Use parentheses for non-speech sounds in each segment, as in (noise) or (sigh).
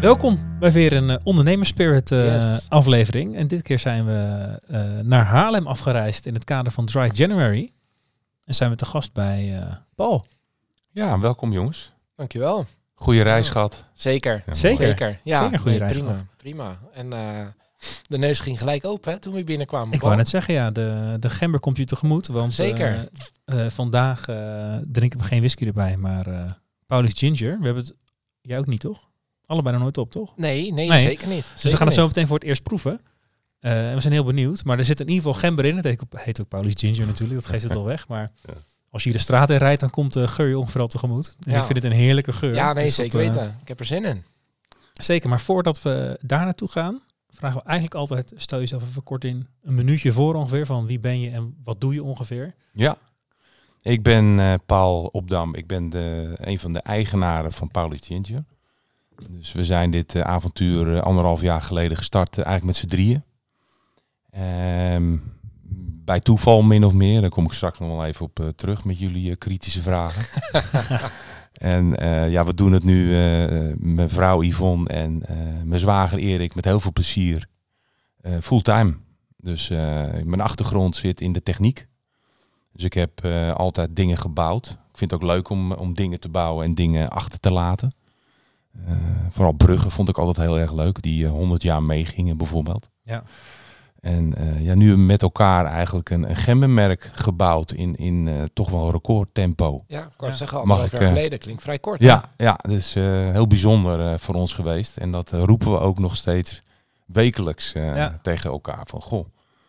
Welkom bij weer een uh, Ondernemerspirit uh, Yes. aflevering. En dit keer zijn we eh, naar Haarlem afgereisd in het kader van Dry January. En zijn we te gast bij eh, Paul. Ja, welkom jongens. Dankjewel. Goeie reis gehad. Zeker. Ja, Zeker. Zeker. Ja, Zeker goede nee, reis prima. gehad. Prima. En eh, de neus ging gelijk open hè, toen we binnenkwamen. Ik Paul. wou net zeggen, ja, de, de gember komt je tegemoet. Want Zeker. eh, eh, vandaag eh, drinken we geen whisky erbij, maar eh Paulus Ginger. We hebben het, jij ook niet toch? Allebei nog nooit op, toch? Nee, nee, Nee. zeker niet. Dus we gaan het zo meteen voor het eerst proeven. Eh, en we zijn heel benieuwd. Maar er zit in ieder geval gember in. Het heet, ook- heet ook Paulus Ginger natuurlijk. Dat geeft het al weg. Maar Ja. als je hier de straat in rijdt, dan komt de geur je ongeveer al tegemoet. En Ja. ik vind het een heerlijke geur. Ja, nee, Dus dat, zeker eh, weten. Ik heb er zin in. zeker. Maar voordat we daar naartoe gaan, vragen we eigenlijk altijd, stel jezelf even kort in, een minuutje voor ongeveer van wie ben je en wat doe je ongeveer. Ja. Ik ben eh, Paul Opdam. Ik ben de, een van de eigenaren van Paulus Ginger. Dus we zijn dit eh, avontuur eh, anderhalf jaar geleden gestart, eh, eigenlijk met z'n drieën. Ehm, bij toeval min of meer. Daar kom ik straks nog wel even op terug met jullie kritische vragen. (laughs) en ja, we doen het nu mijn vrouw Yvonne en mijn zwager Erik met heel veel plezier. fulltime. Dus mijn achtergrond zit in de techniek. Dus ik heb altijd dingen gebouwd. Ik vind het ook leuk om, om dingen te bouwen en dingen achter te laten. Eh, vooral bruggen vond ik altijd heel erg leuk, die eh, 100 jaar meegingen bijvoorbeeld. Ja. En eh, ja, nu hebben we met elkaar eigenlijk een, een gemmenmerk gebouwd in, in eh, toch wel recordtempo. Ja, ik wou Ja. zeggen, anderhalf jaar geleden. Klinkt vrij kort. hè? Ja, ja dat is eh, heel bijzonder eh, voor ons geweest. En dat roepen we ook nog steeds wekelijks eh, Ja. tegen elkaar. Van, goh,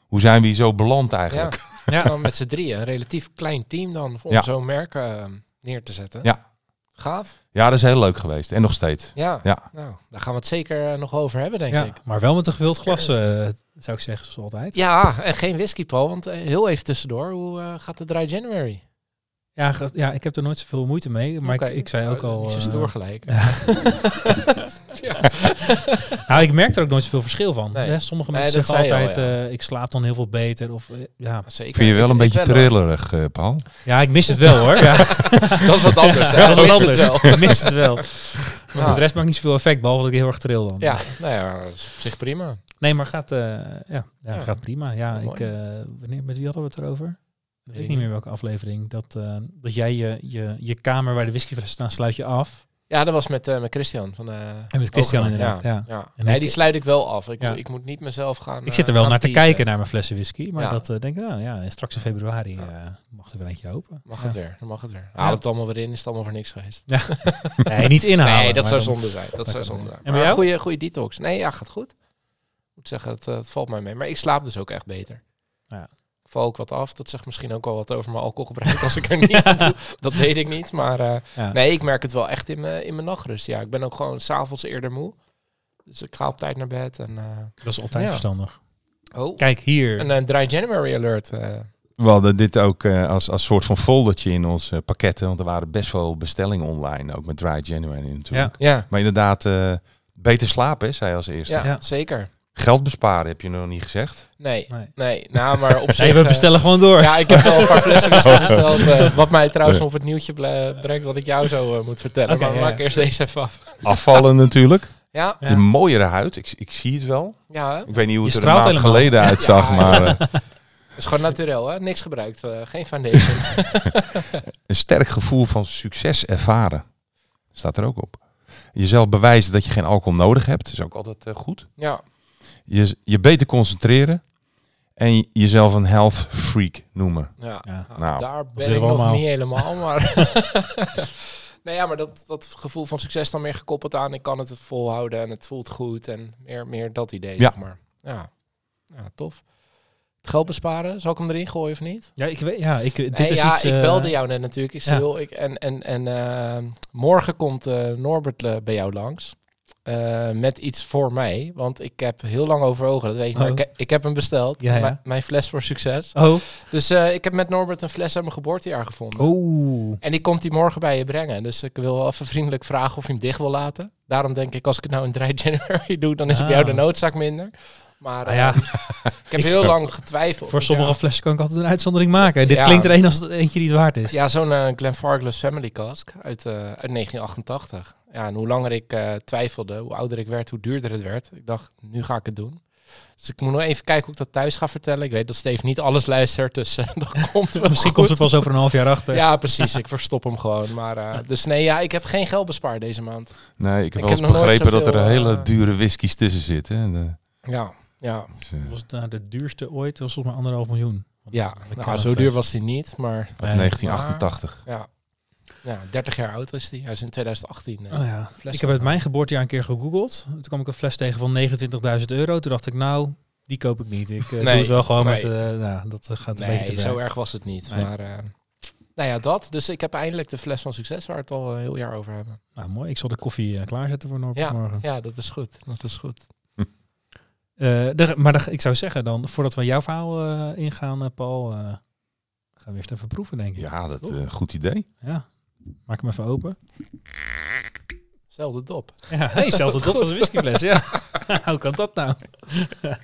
hoe zijn we hier zo beland eigenlijk? Ja. Dan (laughs) met z'n drieën, een relatief klein team dan, om Ja. zo'n merk neer te zetten. Ja. Gaaf. Ja, dat is heel leuk geweest. En nog steeds. Ja. Ja. Nou, daar gaan we het zeker eh, nog over hebben, denk Ja, ik. maar wel met een gevuld glas, eh, zou ik zeggen, zoals altijd. Ja, en geen whisky, Paul. Want eh, heel even tussendoor, hoe gaat de Dry January? Ja, ja, ik heb er nooit zoveel moeite mee. Maar ik, ik zei ook Oh, al... Zo eh, stoer gelijk. (laughs) (laughs) (laughs) (laughs) Nou, ik merk er ook nooit zoveel verschil van. Nee. Sommige mensen zeggen altijd, al, ja. eh, ik slaap dan heel veel beter. Of, eh, ja. Zeker. Vind je wel een ik beetje trillerig, eh, Paul? ja, ik mis het wel hoor. (laughs) Ja, Dat is wat anders. dat is wat Mis het anders. wel. Ik mis het wel. Maar Ja. de rest maakt niet zoveel effect, behalve dat ik heel erg tril dan. Ja, nou ja, op zich prima. Nee, maar gaat, eh, ja, ja, Ja. gaat prima. Ja, ik, eh, wanneer, met wie hadden we het erover? Ik weet niet meer welke aflevering. Dat, eh, dat jij je, je, je kamer waar de whiskyflessen staan, sluit je af. Ja, dat was met, eh, met Christian. Van, eh En met Christian inderdaad, ja. ja. En Nee, ik- die sluit ik wel af. Ik, Ja. moet, ik moet niet mezelf gaan Ik zit er eh, wel naar te kijken naar mijn flessen whisky. Maar Ja. dat denk ik, nou ja, straks in februari Ja. eh, mag er weer eentje open. Mag Ja. het weer, dan mag het weer. Haal het allemaal weer in, is het allemaal voor niks geweest. (laughs) Nee, niet inhalen. nee, dat zou dan- zonde zijn. Dat zou zonde zijn. En Maar jou? goede, goede detox. Nee, ja, gaat goed. Ik moet zeggen, het, het valt mij mee. Maar ik slaap dus ook echt beter. Ja. Ik val ook wat af. Dat zegt misschien ook al wat over mijn alcoholgebruik als ik er niet (laughs) aan doe. Dat weet ik niet. Maar eh, Ja. nee, ik merk het wel echt in mijn, in mijn nachtrust. Ja, ik ben ook gewoon s'avonds eerder moe. Dus ik ga op tijd naar bed. En, eh, Dat is altijd Ja. verstandig. oh, Kijk, hier. een eh, Dry January alert. eh. We hadden dit ook eh, als, als soort van foldertje in onze pakketten. Want er waren best wel bestellingen online. Ook met Dry January natuurlijk. ja, Maar inderdaad, eh, beter slapen, zei je als eerste. ja, Ja. zeker. Geld besparen heb je nog niet gezegd. Nee, Nee. nee. Nou, maar op (laughs) zich... Nee, we eh, bestellen gewoon door. Ja, ik heb wel een paar flessen (laughs) besteld. eh, wat mij trouwens nog op het nieuwtje brengt wat ik jou zo eh, moet vertellen. Maar we ja, maken ja. eerst deze even af. Afvallen natuurlijk. Ja. De mooiere huid, ik, ik zie het wel. ja hè? Ik weet niet hoe Je het er een maand helemaal. geleden uitzag, Ja, maar eh, (laughs) Het is gewoon natuurlijk, hè? Niks gebruikt. eh, geen foundation. een sterk gevoel van succes ervaren. Staat er ook op. Jezelf bewijzen dat je geen alcohol nodig hebt, is ook altijd eh, goed. ja, Je, je beter concentreren en je- jezelf een health freak noemen. ja. Ja. Nou, Nou, daar ben ik nog allemaal. niet helemaal, maar... (laughs) (laughs) nee, ja, maar dat, dat gevoel van succes dan meer gekoppeld aan... ik kan het volhouden en het voelt goed en meer, meer dat idee, Ja. zeg maar. Ja. ja, tof. Het geld besparen, zal ik hem erin gooien of niet? Ja, ik weet, ja, ik, dit Nee, is ja, iets... ik eh, belde jou net natuurlijk. Ik zei, ja. joh, ik, en en, en eh, morgen komt eh, Norbert bij jou langs. Eh, met iets voor mij. Want ik heb heel lang overwogen, dat weet je. Maar Oh. ik, ik heb hem besteld. Ja, ja. Mijn- fles voor succes. Oh. Dus eh, ik heb met Norbert een fles uit mijn geboortejaar gevonden. Oeh. En die komt hij morgen bij je brengen. Dus ik wil wel even vriendelijk vragen of je hem dicht wil laten. Daarom denk ik, als ik het nou in 3 (laughs) januari doe, dan is het bij jou de Ah. noodzaak minder. Maar Nou ja, eh, ik heb (laughs) heel lang getwijfeld. voor sommige ja. flessen kan ik altijd een uitzondering maken. Dit Ja. klinkt er een als het eentje niet waard is. Ja, zo'n eh, Glenfarclas Family Cask uit, eh, uit 1988. Ja, en hoe langer ik eh, twijfelde, hoe ouder ik werd, hoe duurder het werd. Ik dacht, nu ga ik het doen. Dus ik moet nog even kijken hoe ik dat thuis ga vertellen. Ik weet dat Steve niet alles luistert, dus eh, (laughs) dat komt wel Misschien goed. komt het pas over een half jaar achter. Ja, precies. (laughs) Ik verstop hem gewoon. Maar, eh, dus nee, ja, ik heb geen geld bespaard deze maand. Nee, ik heb Ik wel eens begrepen dat er hele dure whiskies tussen zitten. En, eh, Ja, ja, dus, eh, Was het nou de duurste ooit? Dat was volgens mij anderhalf miljoen. ja. Nou, zo duur was hij niet, maar uit 1988. ja. Ja, 30 jaar oud is hij. Hij is in 2018. eh, Oh ja. fles Ik heb uit mijn geboortejaar een keer gegoogeld. Toen kwam ik een fles tegen van 29.000 euro. Toen dacht ik, nou, die koop ik niet. Ik eh, doe het wel gewoon nee. met... eh nou, dat eh, gaat een Nee, beetje te zo erg was het niet. Nee. Maar eh, nou ja, dat. Dus ik heb eindelijk de fles van succes waar we het al een heel jaar over hebben. Nou, mooi. Ik zal de koffie eh, klaarzetten voor Norbert Ja, morgen. ja, dat is goed. Dat is goed. Eh, de- maar de- ik zou zeggen dan, voordat we jouw verhaal eh, ingaan, eh, Paul, eh, gaan we eerst even proeven, denk ik. Ja, dat eh goed idee. Ja. Maak hem even open. Zelfde dop. Ja, hey, zelfs het dop als een whiskyfles. Ja. (laughs) Hoe kan dat nou? (laughs)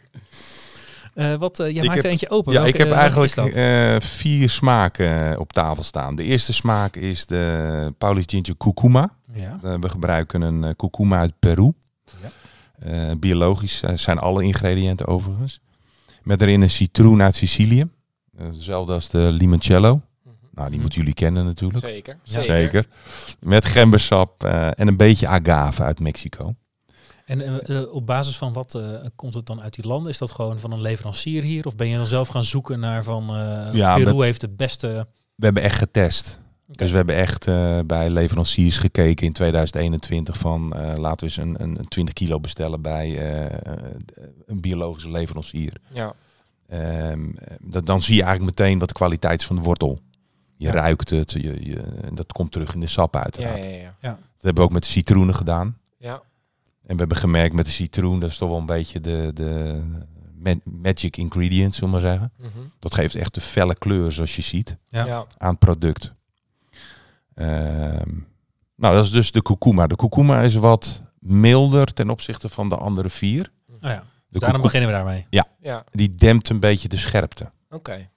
Eh, wat, eh, jij Ik maakt er eentje open. Ja, Welke, ik heb eigenlijk is eh, vier smaken op tafel staan. De eerste smaak is de Paulus Ginger Kurkuma. ja. We gebruiken een kurkuma uit Peru. Ja. Eh, biologisch eh, zijn alle ingrediënten overigens. Met erin een citroen uit Sicilië. Eh, Hetzelfde als de limoncello. Nou, die Mhm. moeten jullie kennen natuurlijk. Zeker. Zeker. Met gembersap eh, en een beetje agave uit Mexico. En op basis van wat eh, komt het dan uit die landen? Is dat gewoon van een leverancier hier? Of ben je dan zelf gaan zoeken naar van eh Ja, Peru we- heeft de beste... We hebben echt getest. Dus we hebben echt eh, bij leveranciers gekeken in 2021 van eh, laten we eens een, een, een 20 kilo bestellen bij eh, een biologische leverancier. Ja. Ehm, dat, dan zie je eigenlijk meteen wat de kwaliteit is van de wortel. Je Ja. ruikt het, je, je, en dat komt terug in de sap Ja, uiteraard. ja, ja. Dat hebben we ook met de citroenen gedaan. Ja. En we hebben gemerkt met de citroen, dat is toch wel een beetje de, de ma- magic ingredient, zullen we maar zeggen. Mhm. Dat geeft echt de felle kleur zoals je ziet Ja. ja. aan het product. Ehm, nou, dat is dus de kurkuma. De kurkuma is wat milder ten opzichte van de andere vier. Oh ja. De Dus daarom beginnen we daarmee. Ja, Die dempt een beetje de scherpte. oké.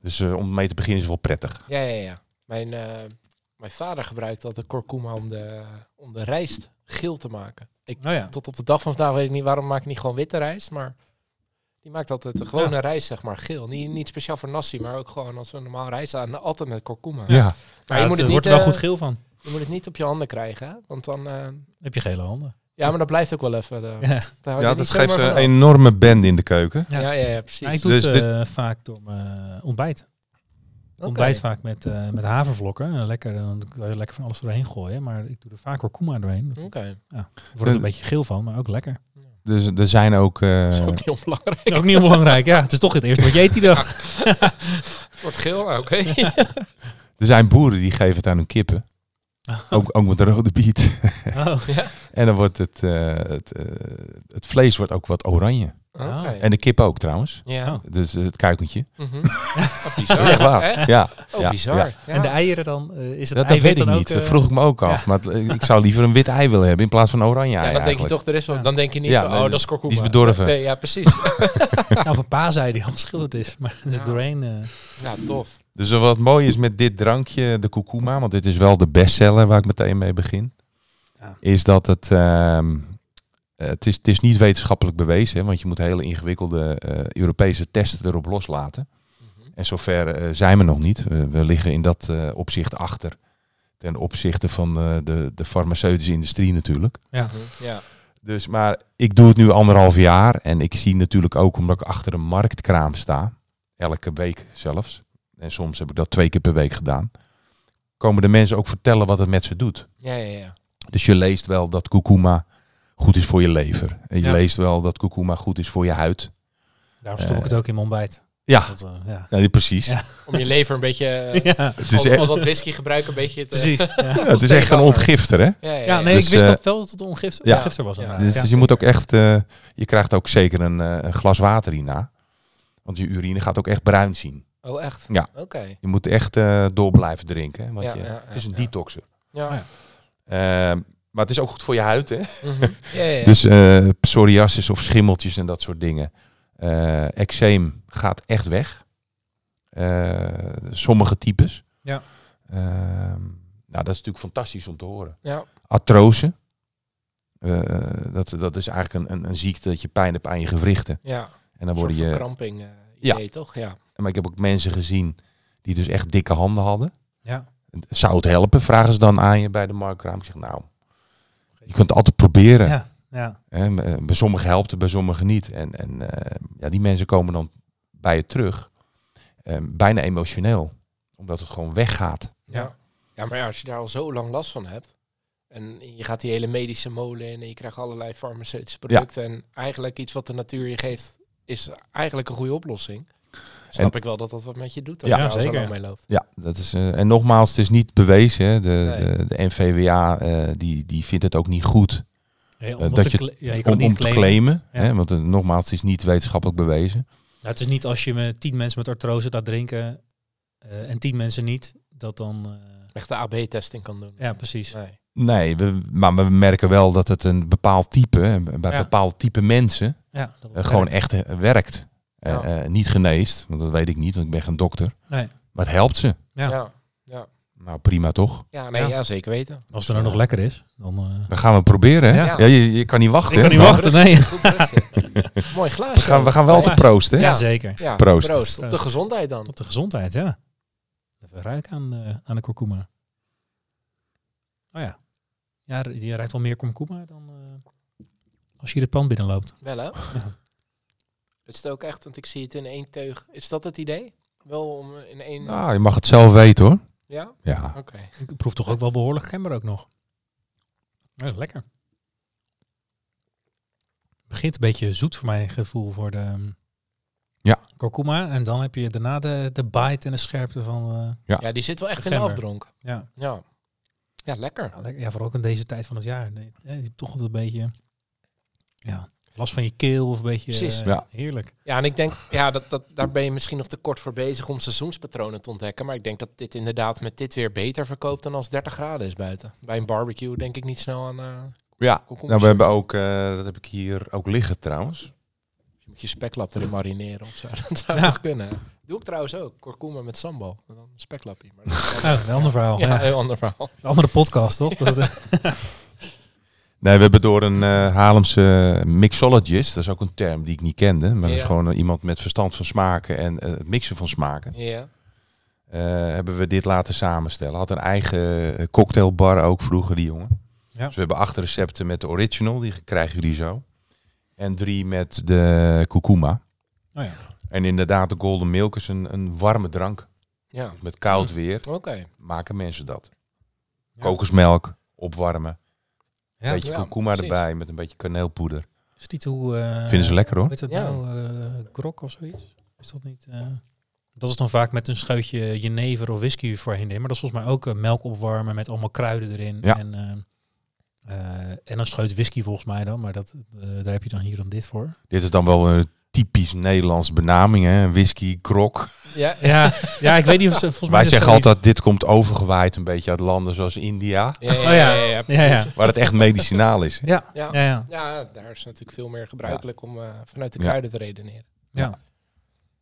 Dus eh, om mee te beginnen is wel prettig. Ja, ja, ja. Mijn, eh, mijn vader gebruikt altijd kurkuma om de, om de rijst geel te maken. Ik, Oh ja. tot op de dag van vandaag weet ik niet waarom maak ik niet gewoon witte rijst, maar die maakt altijd de gewone rijst zeg maar geel. Niet, niet speciaal voor nasi, maar ook gewoon als we normaal rijst aan, altijd met kurkuma. Ja. Maar Ja, je moet het niet, wordt er wel eh, goed geel van. je moet het niet op je handen krijgen, hè? want dan, eh, heb je gele handen. ja, maar dat blijft ook wel even. De, Ja. je Ja, niet dat geeft een enorme band in de keuken. Ja. Ja, ja, ja, precies. Ja, ik doe Dus het dit- eh, vaak door mijn ontbijt. Oké. Ontbijt vaak met, eh, met havervlokken. Eh, lekker, dan kan je lekker van alles doorheen gooien. Maar ik doe er vaak kurkuma doorheen. Daar Oké, wordt het een beetje geel van, maar ook lekker. Dus er zijn ook, eh, dat is ook niet onbelangrijk. Ook niet onbelangrijk. Ja, het is toch het eerste wat je eet die dag. (laughs) Wordt geel, nou, oké. (laughs) er zijn boeren die geven het aan hun kippen. (laughs) Ook, ook met de rode biet. Oh. en dan wordt het, eh, het, eh, het vlees wordt ook wat oranje. Oké. En de kip ook trouwens. Ja. Oh. Dus het kuikentje. Mhm. Dat (laughs) Oh, is bizar. echt waar. Echt? Ja, Oh, ja, bizar. ja. En de eieren dan? eh, is het Dat, dat weet ik dan niet. ook? Dat eh, vroeg ik me ook af. Maar ik zou liever een wit ei willen hebben in plaats van een oranje Ja, ei dan denk je toch, er is wel. Dan denk je niet Ja, van, nee, oh, dat is kurkuma. die is bedorven. Nee, ja, precies. (laughs) of een paasei die (laughs) al schilderd is. Maar Ja. doorheen... eh, ja, tof. Dus wat mooi is met dit drankje, de kurkuma, want dit is wel de bestseller waar ik meteen mee begin, Ja. is dat het, ehm, het, is, het is niet wetenschappelijk bewezen, hè, want je moet hele ingewikkelde eh, Europese testen erop loslaten. En zover eh, zijn we nog niet. We, we liggen in dat eh, opzicht achter, ten opzichte van eh, de, de farmaceutische industrie natuurlijk. ja. Mhm. Ja. Dus, maar ik doe het nu anderhalf jaar en ik zie natuurlijk ook omdat ik achter een marktkraam sta, elke week zelfs, en soms heb ik dat twee keer per week gedaan, komen de mensen ook vertellen wat het met ze doet. Ja, ja, ja. Dus je leest wel dat kurkuma goed is voor je lever. En je Ja. leest wel dat kurkuma goed is voor je huid. Daarom stop ik het ook in mijn ontbijt. Ja, Dat, eh, ja. ja, precies. Ja. Om je lever een beetje... eh, (laughs) ja, Het is, al, echt, al dat whisky gebruiken een beetje te... precies. (laughs) Ja. ja, het is echt een ontgifter, hè? Ja, ja, Ja, ja. nee, Dus, ik wist eh, dat wel dat het ja. ongifter was. Dus, Ja, dus je moet ook echt, eh, je krijgt ook zeker een, eh, een glas water hierna. Want je urine gaat ook echt bruin zien. Oh, echt? Ja. Oké. Je moet echt eh, door blijven drinken. Want Ja, je, ja, het is een ja. detoxer. Ja. Maar het is ook goed voor je huid, hè? Mhm. ja, ja, ja. Dus eh, psoriasis of schimmeltjes en dat soort dingen. Eh eczeem gaat echt weg. Eh, sommige types. Ja. Ehm, nou, dat is natuurlijk fantastisch om te horen. ja. Artrose. Dat, dat is eigenlijk een, een, een ziekte dat je pijn hebt aan je gewrichten. ja. En dan worden je. verkramping Ja. toch? Ja. Maar ik heb ook mensen gezien die dus echt dikke handen hadden. Ja. Zou het helpen? Vragen ze dan aan je bij de marktkraam. Ik zeg nou, je kunt het altijd proberen. Ja, ja. Hè, eh, bij sommigen helpt het, bij sommigen niet. En, en eh, ja, die mensen komen dan bij je terug. eh, bijna emotioneel. Omdat het gewoon weggaat. Ja. ja, maar ja, als je daar al zo lang last van hebt. En je gaat die hele medische molen in en je krijgt allerlei farmaceutische producten. En eigenlijk iets wat de natuur je geeft, is eigenlijk een goede oplossing. Snap En- ik wel dat dat wat met je doet als Ja, je zo zeker. lang mee loopt. Ja, dat is, eh, en nogmaals, het is niet bewezen. Hè. De, Nee. de, de NVWA eh, die, die vindt het ook niet goed Ja, om Eh, dat te je- cla- ja, je kan om, het om niet te claimen. claimen. Ja. Hè, want nogmaals, het is niet wetenschappelijk bewezen. Nou, het is niet als je met tien mensen met artrose laat drinken eh, en tien mensen niet, dat dan... eh, Echt de AB-testing kan doen. ja, precies. Nee. Nee, we, maar we merken wel dat het een bepaald type, bij Ja. bepaald type mensen, Ja, dat gewoon werkt. echt werkt. Eh, Ja. eh, niet geneest, want dat weet ik niet, want ik ben geen dokter. Nee. Maar het helpt ze. Ja. Ja. Ja. Nou, prima toch? Ja, nee, Ja. ja. zeker weten. Als het er nou nog lekker is, dan... eh, Dan gaan we het proberen. Hè? Ja. Ja. je, je kan niet wachten. Ik kan niet Maar wachten, nee. (laughs) Mooi glaasje. We gaan, we gaan wel Ja. te proosten. hè? Ja, zeker. Ja, Proost. proost. Op de gezondheid dan. Tot de gezondheid, ja. Even ruiken aan, eh, aan de kurkuma. Oh ja. Ja, je ruikt wel meer kurkuma dan eh, als je hier het pand binnenloopt. Wel hè? Het is ook echt, want ik zie het in één teug. Is dat het idee? Wel om in één... Nou, je mag het zelf weten hoor. Ja? Ja. Oké. Ik proef toch ook wel behoorlijk gember ook nog. Ja, lekker. Begint een beetje zoet voor mijn gevoel voor de ehm, Ja. kurkuma. En dan heb je daarna de, de bite en de scherpte van... eh, Ja. Ja, die zit wel echt in de afdronk. ja. Ja. Ja, lekker. Ja, lekker. ja, vooral ook in deze tijd van het jaar. Nee, hebt toch altijd een beetje... Ja, last van je keel of een beetje... Precies. eh, Ja. Heerlijk. Ja, en ik denk, ja, dat, dat, daar ben je misschien nog te kort voor bezig om seizoenspatronen te ontdekken. Maar ik denk dat dit inderdaad met dit weer beter verkoopt dan als 30 graden is buiten. Bij een barbecue denk ik niet snel aan... eh Ja. Nou, we hebben ook, eh, dat heb ik hier ook liggen trouwens. Je moet je speklap erin marineren of zo. (laughs) Dat zou Ja. nog kunnen. Doe ik trouwens ook. Kurkuma met sambal. En dan een speklappie. Maar dat is (laughs) Ja, een ander verhaal. ja, Ja. een heel ander verhaal. Een andere podcast, toch? (laughs) Dat, Nee, we hebben door een Haarlemse mixologist, dat is ook een term die ik niet kende, maar dat is gewoon eh, iemand met verstand van smaken en eh, het mixen van smaken, Ja. hebben we dit laten samenstellen. Had een eigen cocktailbar ook vroeger, die jongen. Ja. Dus we hebben acht recepten met de original, die krijgen jullie zo. En drie met de kurkuma. oh ja. En inderdaad, de golden milk is een, een warme drank. Ja. Met koud weer Oké. maken mensen dat. Kokosmelk, opwarmen, Ja, beetje ja, kurkuma erbij met een beetje kaneelpoeder. Is niet hoe... eh, Vinden ze lekker hoor. Dat Ja. nou? eh grok of zoiets? Is dat niet... eh, dat is dan vaak met een scheutje jenever of whisky voorheen. Maar dat is volgens mij ook melk opwarmen met allemaal kruiden erin. Ja. En, eh, eh, en een scheut whisky volgens mij dan. Maar dat, daar heb je dan hier dan dit voor. Dit is dan wel een typisch Nederlands benaming, hè? Whisky, krok. Ja. Ja, ja ik weet niet of ze... Volgens mij Wij zeggen altijd, dit komt overgewaaid een beetje uit landen zoals India, Ja, ja, Oh ja, ja. ja, Ja, precies. ja. waar het echt medicinaal is. Ja, Ja. ja, ja. Ja, daar is natuurlijk veel meer gebruikelijk om eh, vanuit de Ja. kruiden te redeneren. Ja,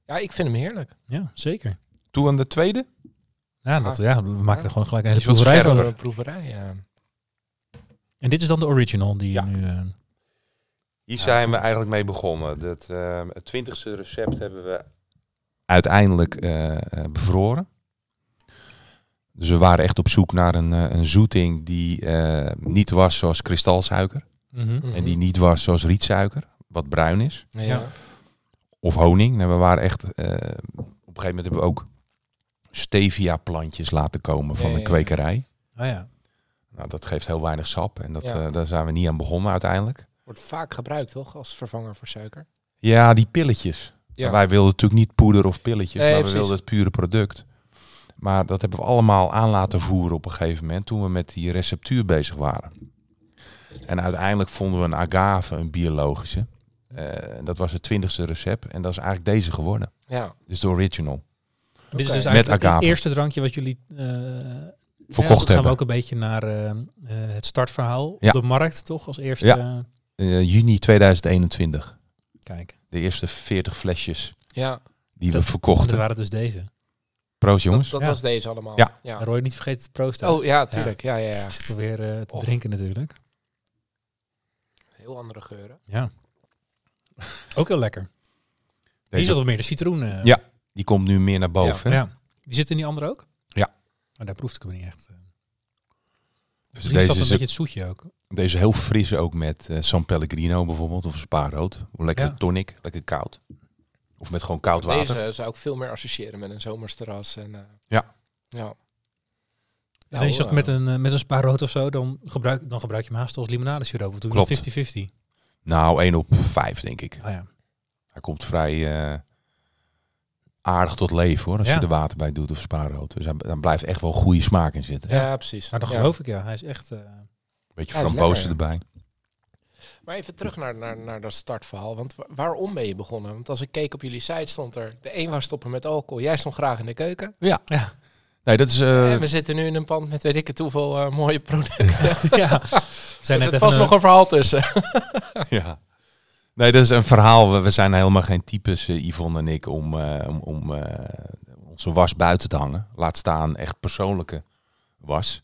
Ja, ik vind hem heerlijk. ja zeker. Toe aan de tweede? Ja, dat, ja, we maken er gewoon gelijk een hele proeverij van. proeverij, ja. En dit is dan de original die Ja. je nu... eh, Hier zijn we eigenlijk mee begonnen. Dat, eh, het twintigste recept hebben we uiteindelijk eh, eh, bevroren. Dus we waren echt op zoek naar een, eh, een zoeting die eh, niet was zoals kristalsuiker. mhm. En die niet was zoals rietsuiker, wat bruin is. Ja. Of honing. Nou, we waren echt... eh, op een gegeven moment hebben we ook stevia plantjes laten komen van Ja, een ja, ja. kwekerij. Oh ja. Nou, dat geeft heel weinig sap. En dat, Ja. daar zijn we niet aan begonnen uiteindelijk. Wordt vaak gebruikt, toch? Als vervanger voor suiker. Ja, die pilletjes. Ja. Wij wilden natuurlijk niet poeder of pilletjes, Nee, maar we wilden het pure product. Maar dat hebben we allemaal aan laten voeren op een gegeven moment toen we met die receptuur bezig waren. En uiteindelijk vonden we een agave, een biologische. Eh, dat was het twintigste recept en dat is eigenlijk deze geworden. Ja. Dus de original. Dit is dus Met eigenlijk het eerste drankje wat jullie eh Verkocht ja, dan gaan we hebben. ook een beetje naar eh, eh, het startverhaal Ja. op de markt, toch? Als eerste. Ja. Eh, juni 2021. kijk, De eerste 40 flesjes Ja, die Dat- we verkochten. dat waren dus deze. Proost jongens. dat, dat Ja. was deze allemaal. Ja. En Roy, niet vergeten te proosten. Oh ja, tuurlijk. Ja, ja, ja. Zit alweer eh, te drinken natuurlijk. Heel andere geuren. Ja. Ook heel lekker. Die Deze- zat wat meer de citroen. eh. Ja. Die komt nu meer naar boven. ja. Die zit in die andere ook? Ja. Maar daar proefde ik hem niet echt. Dus Misschien is deze dat een is, beetje het zoetje ook. Deze heel fris ook met eh, San Pellegrino bijvoorbeeld. Of spaarrood. Of lekker Ja. tonic. Lekker koud. Of met gewoon koud water. Deze zou ik veel meer associëren met een zomersterras. En, eh, Ja. Ja. En als je Nou, dat met eh, een, met een spaarrood of zo, dan gebruik, dan gebruik je hem haast als limonadesiroop. We doen Klopt. 50-50. Nou, 1 op 5 denk ik. Ah ja. Hij komt vrij eh, aardig tot leven hoor. Als Ja. je er water bij doet of spaarrood. Dus hij- dan blijft echt wel goede smaak in zitten. ja, precies. Maar dat Ja. geloof ik, ja. Hij is echt... eh, Beetje Ja, frambozen erbij. Maar even terug naar, naar, naar dat startverhaal. Want wa- waarom ben je begonnen? Want als ik keek op jullie site stond er... De een wou stoppen met alcohol. Jij stond graag in de keuken. Nee, dat is... eh, en we zitten nu in een pand met weet ik het hoeveel eh, mooie producten. (laughs) ja. (laughs) Zijn er vast een- nog een verhaal tussen. (laughs) Ja. Nee, dat is een verhaal. We, zijn helemaal geen types, eh, Yvonne en ik, om, eh, om, om eh, onze was buiten te hangen. Laat staan echt persoonlijke was.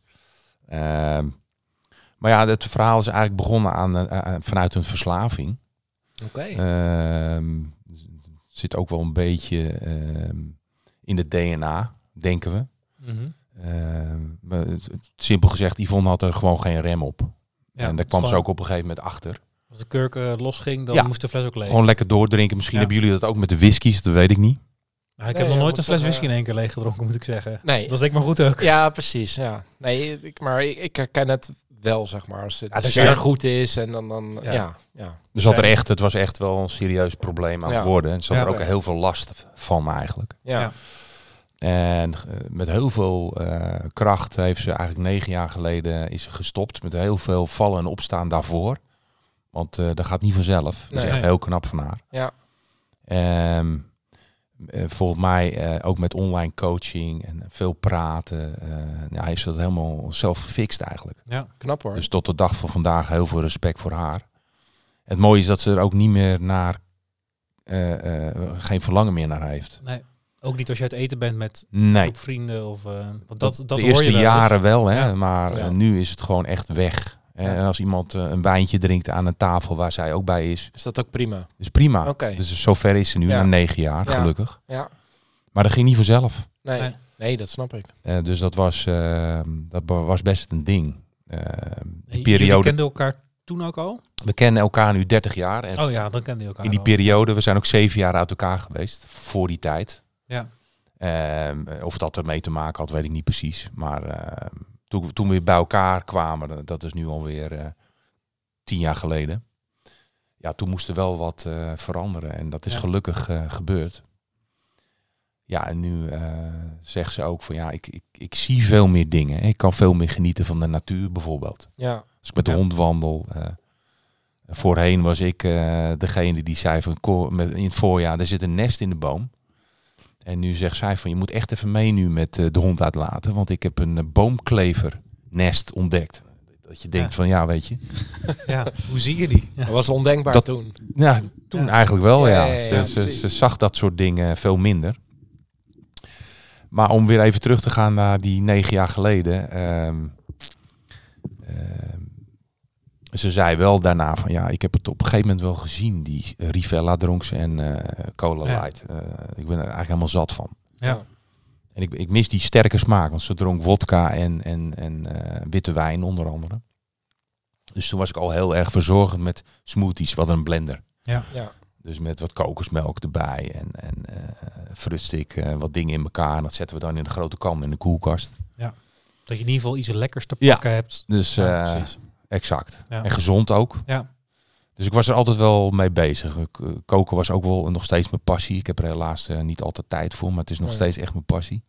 Maar ja, het verhaal is eigenlijk begonnen aan, eh, eh, vanuit een verslaving. Oké. Ehm, zit ook wel een beetje ehm, in het DNA, denken we. Mhm. Ehm, simpel gezegd, Yvonne had er gewoon geen rem op. Ja, en daar kwam ze ook op een gegeven moment achter. Als de kurk eh, losging, dan Ja. moest de fles ook leeg. Gewoon lekker doordrinken. Misschien Ja. hebben jullie dat ook met de whiskies, dat weet ik niet. Nou, ik Nee, heb nog nooit een fles whisky in één keer leeg gedronken, moet ik zeggen. Nee. Dat is denk ik maar goed ook. Ja, precies. Ja. Nee, ik, maar ik, ik herken het wel, zeg maar. Als het Ja, dus zeer ja. goed is en dan... dan Ja. ja. Ja, Dus dat er echt, het was echt wel een serieus probleem aan Ja. het worden. En zat Ja. er ook heel veel last van eigenlijk. ja. Ja. En eh, met heel veel eh, kracht heeft ze eigenlijk negen jaar geleden is ze gestopt. Met heel veel vallen en opstaan daarvoor. Want eh, dat gaat niet vanzelf. Dat is Nee. echt heel knap van haar. Ja. Ehm, eh, volgens mij eh, ook met online coaching en veel praten. eh ja, heeft ze dat helemaal zelf gefixt eigenlijk. Ja. Knap hoor. Dus tot de dag van vandaag heel veel respect voor haar. Het mooie is dat ze er ook niet meer naar, eh, eh, geen verlangen meer naar heeft. Nee. Ook niet als je uit eten bent met Nee, vrienden of... eh, want dat, dat de hoor eerste je wel jaren wel, hè, Ja. maar Ja. eh, nu is het gewoon echt weg. En als iemand eh, een wijntje drinkt aan een tafel waar zij ook bij is, Is dat ook prima? is prima. Oké. Dus zover is ze nu, Ja. na negen jaar, Ja. gelukkig. Ja. Maar dat ging niet vanzelf. Nee. Nee. Nee, dat snap ik. Eh, dus dat was, eh, dat was best een ding. Eh, En die Jullie periode, kenden elkaar toen ook al? we kennen elkaar nu 30 jaar. En Oh ja, dan kenden je elkaar in die al. periode, we zijn ook zeven jaar uit elkaar geweest voor die tijd. Ja. Ehm, of dat ermee te maken had, weet ik niet precies. Maar ehm, toen, toen we weer bij elkaar kwamen, dat- dat is nu alweer eh tien jaar geleden. Ja, toen moest er wel wat eh, veranderen. En dat is Ja. gelukkig eh, gebeurd. Ja, en nu eh, zegt ze ook van ja, ik, ik, ik zie veel meer dingen. Ik kan veel meer genieten van de natuur bijvoorbeeld. Ja. Als ik met de Ja. hond wandel. eh, voorheen was ik eh, degene die zei van "Ko- met, in het voorjaar, er zit een nest in de boom. En nu zegt zij van je moet echt even mee nu met eh, de hond uitlaten. Want ik heb een eh, boomklevernest ontdekt. Dat je denkt Ja. van ja, weet je. (laughs) Ja, hoe zie je die? Ja. Dat was ondenkbaar Dat- toen. Ja, toen Ja. eigenlijk wel Ja, ja. ja, ja, ze, ze, precies. ze zag dat soort dingen veel minder. Maar om weer even terug te gaan naar die negen jaar geleden. ehm, ehm, ze zei wel daarna van ja, ik heb het op een gegeven moment wel gezien. Die Rivella dronk ze en eh Cola Ja. Light. Eh, ik ben er eigenlijk helemaal zat van. Ja. En ik, ik mis die sterke smaak, want ze dronk wodka en, en, en eh, witte wijn onder andere. Dus toen was ik al heel erg verzorgend met smoothies, wat een blender. Ja. Dus met wat kokosmelk erbij en, en eh fruitstik, eh, wat dingen in elkaar. En dat zetten we dan in een grote kan in de koelkast. Dat je in ieder geval iets lekkers te Ja. pakken hebt. Dus Ja, eh, precies. Exact. Ja. En gezond ook. Ja. Dus ik was er altijd wel mee bezig. Eh, Koken was ook wel nog steeds mijn passie. Ik heb er helaas eh, niet altijd tijd voor, maar het is nog Nee. steeds echt mijn passie.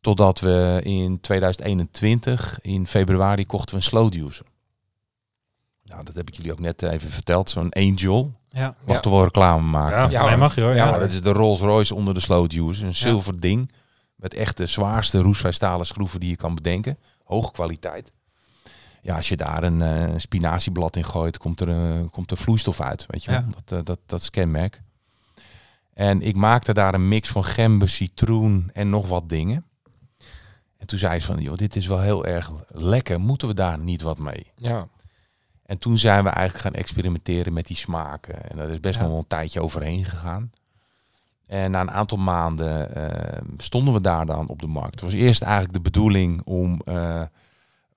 Totdat we in 2021, in februari, kochten we een slow juicer. Nou, dat heb ik jullie ook net even verteld. Zo'n Angel. Ja, Mag Ja. toch wel reclame maken? ja, Ja, mij mag je hoor. Ja, Ja, Maar dat is de Rolls Royce onder de slow juicer. Een zilver ding. Met echt de zwaarste roestvrijstalen schroeven die je kan bedenken. Hoge kwaliteit. Ja, als je daar een eh, spinazieblad in gooit, komt er, eh, komt er vloeistof uit. Weet je? Ja. Dat, eh, dat, dat is kenmerk. En ik maakte daar een mix van gember, citroen en nog wat dingen. En toen zei ze van, joh, dit is wel heel erg lekker. Moeten we daar niet wat mee? Ja. En toen zijn we eigenlijk gaan experimenteren met die smaken. En daar is best Ja. nog wel een tijdje overheen gegaan. En na een aantal maanden stonden we daar dan op de markt. Het was eerst eigenlijk de bedoeling om...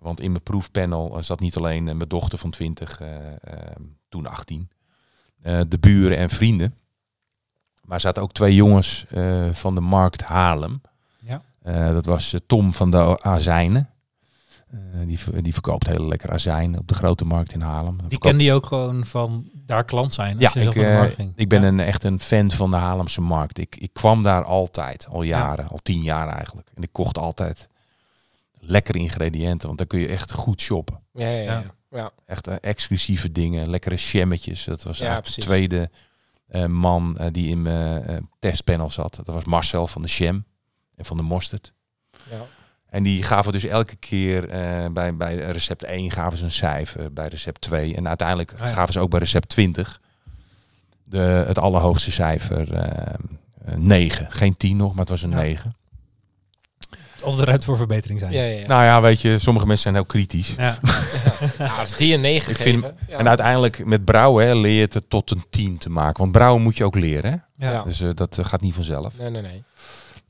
want in mijn proefpanel eh, zat niet alleen eh, mijn dochter van 20, eh, eh, toen 18. eh, de buren en vrienden. Maar zaten ook twee jongens van de markt Haarlem. Ja. Dat was Tom van de Azijnen. Die, die verkoopt hele lekkere azijn op de grote markt in Haarlem. Die Verkoopt- kende je ook gewoon van daar klant zijn. ja, als je zelf ik, markt ging. ik ben Ja. een, echt een fan van de Haarlemse markt. Ik, ik kwam daar altijd, al jaren, al tien jaar eigenlijk. En ik kocht altijd lekkere ingrediënten, want dan kun je echt goed shoppen. Ja, ja, ja. Ja. ja. Echt eh, exclusieve dingen, lekkere jammetjes. Dat was Ja, eigenlijk precies. de tweede eh, man eh, die in mijn eh, testpanel zat. Dat was Marcel van de Jam en van de Mosterd. ja. En die gaven dus elke keer eh, bij, bij recept 1 gaven ze een cijfer, bij recept 2. En uiteindelijk Ah, ja. gaven ze ook bij recept 20 de, het allerhoogste cijfer eh, eh, 9. Geen 10 nog, maar het was een Ja. 9. Als er ruimte voor verbetering zijn. Ja, ja, ja. Nou ja, weet je, sommige mensen zijn heel kritisch. Ja. (laughs) Ja, als die een 9 Ik vind- geven. ja. En uiteindelijk met brouwen hè, leer je het tot een 10 te maken. Want brouwen moet je ook leren. Hè? Ja. Ja. Dus eh, dat eh, gaat niet vanzelf. Nee, nee, nee.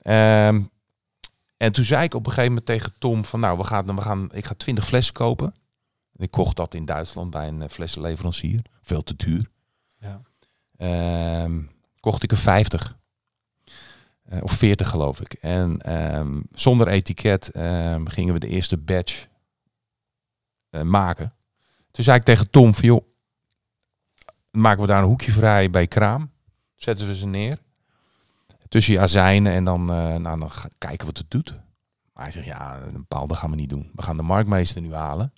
Ehm, en toen zei ik op een gegeven moment tegen Tom van nou, we gaan, we gaan, ik ga 20 flessen kopen. Ik kocht dat in Duitsland bij een eh, flessenleverancier. Veel te duur. Ja. Ehm, kocht ik er 50. Eh, of 40 geloof ik. En ehm, zonder etiket ehm, gingen we de eerste batch eh, maken. Toen zei ik tegen Tom van joh, maken we daar een hoekje vrij bij kraam. Zetten we ze neer. Tussen azijnen en dan, eh, nou, dan kijken wat het doet. Maar hij zegt ja, een paal dat gaan we niet doen. We gaan de marktmeester nu halen.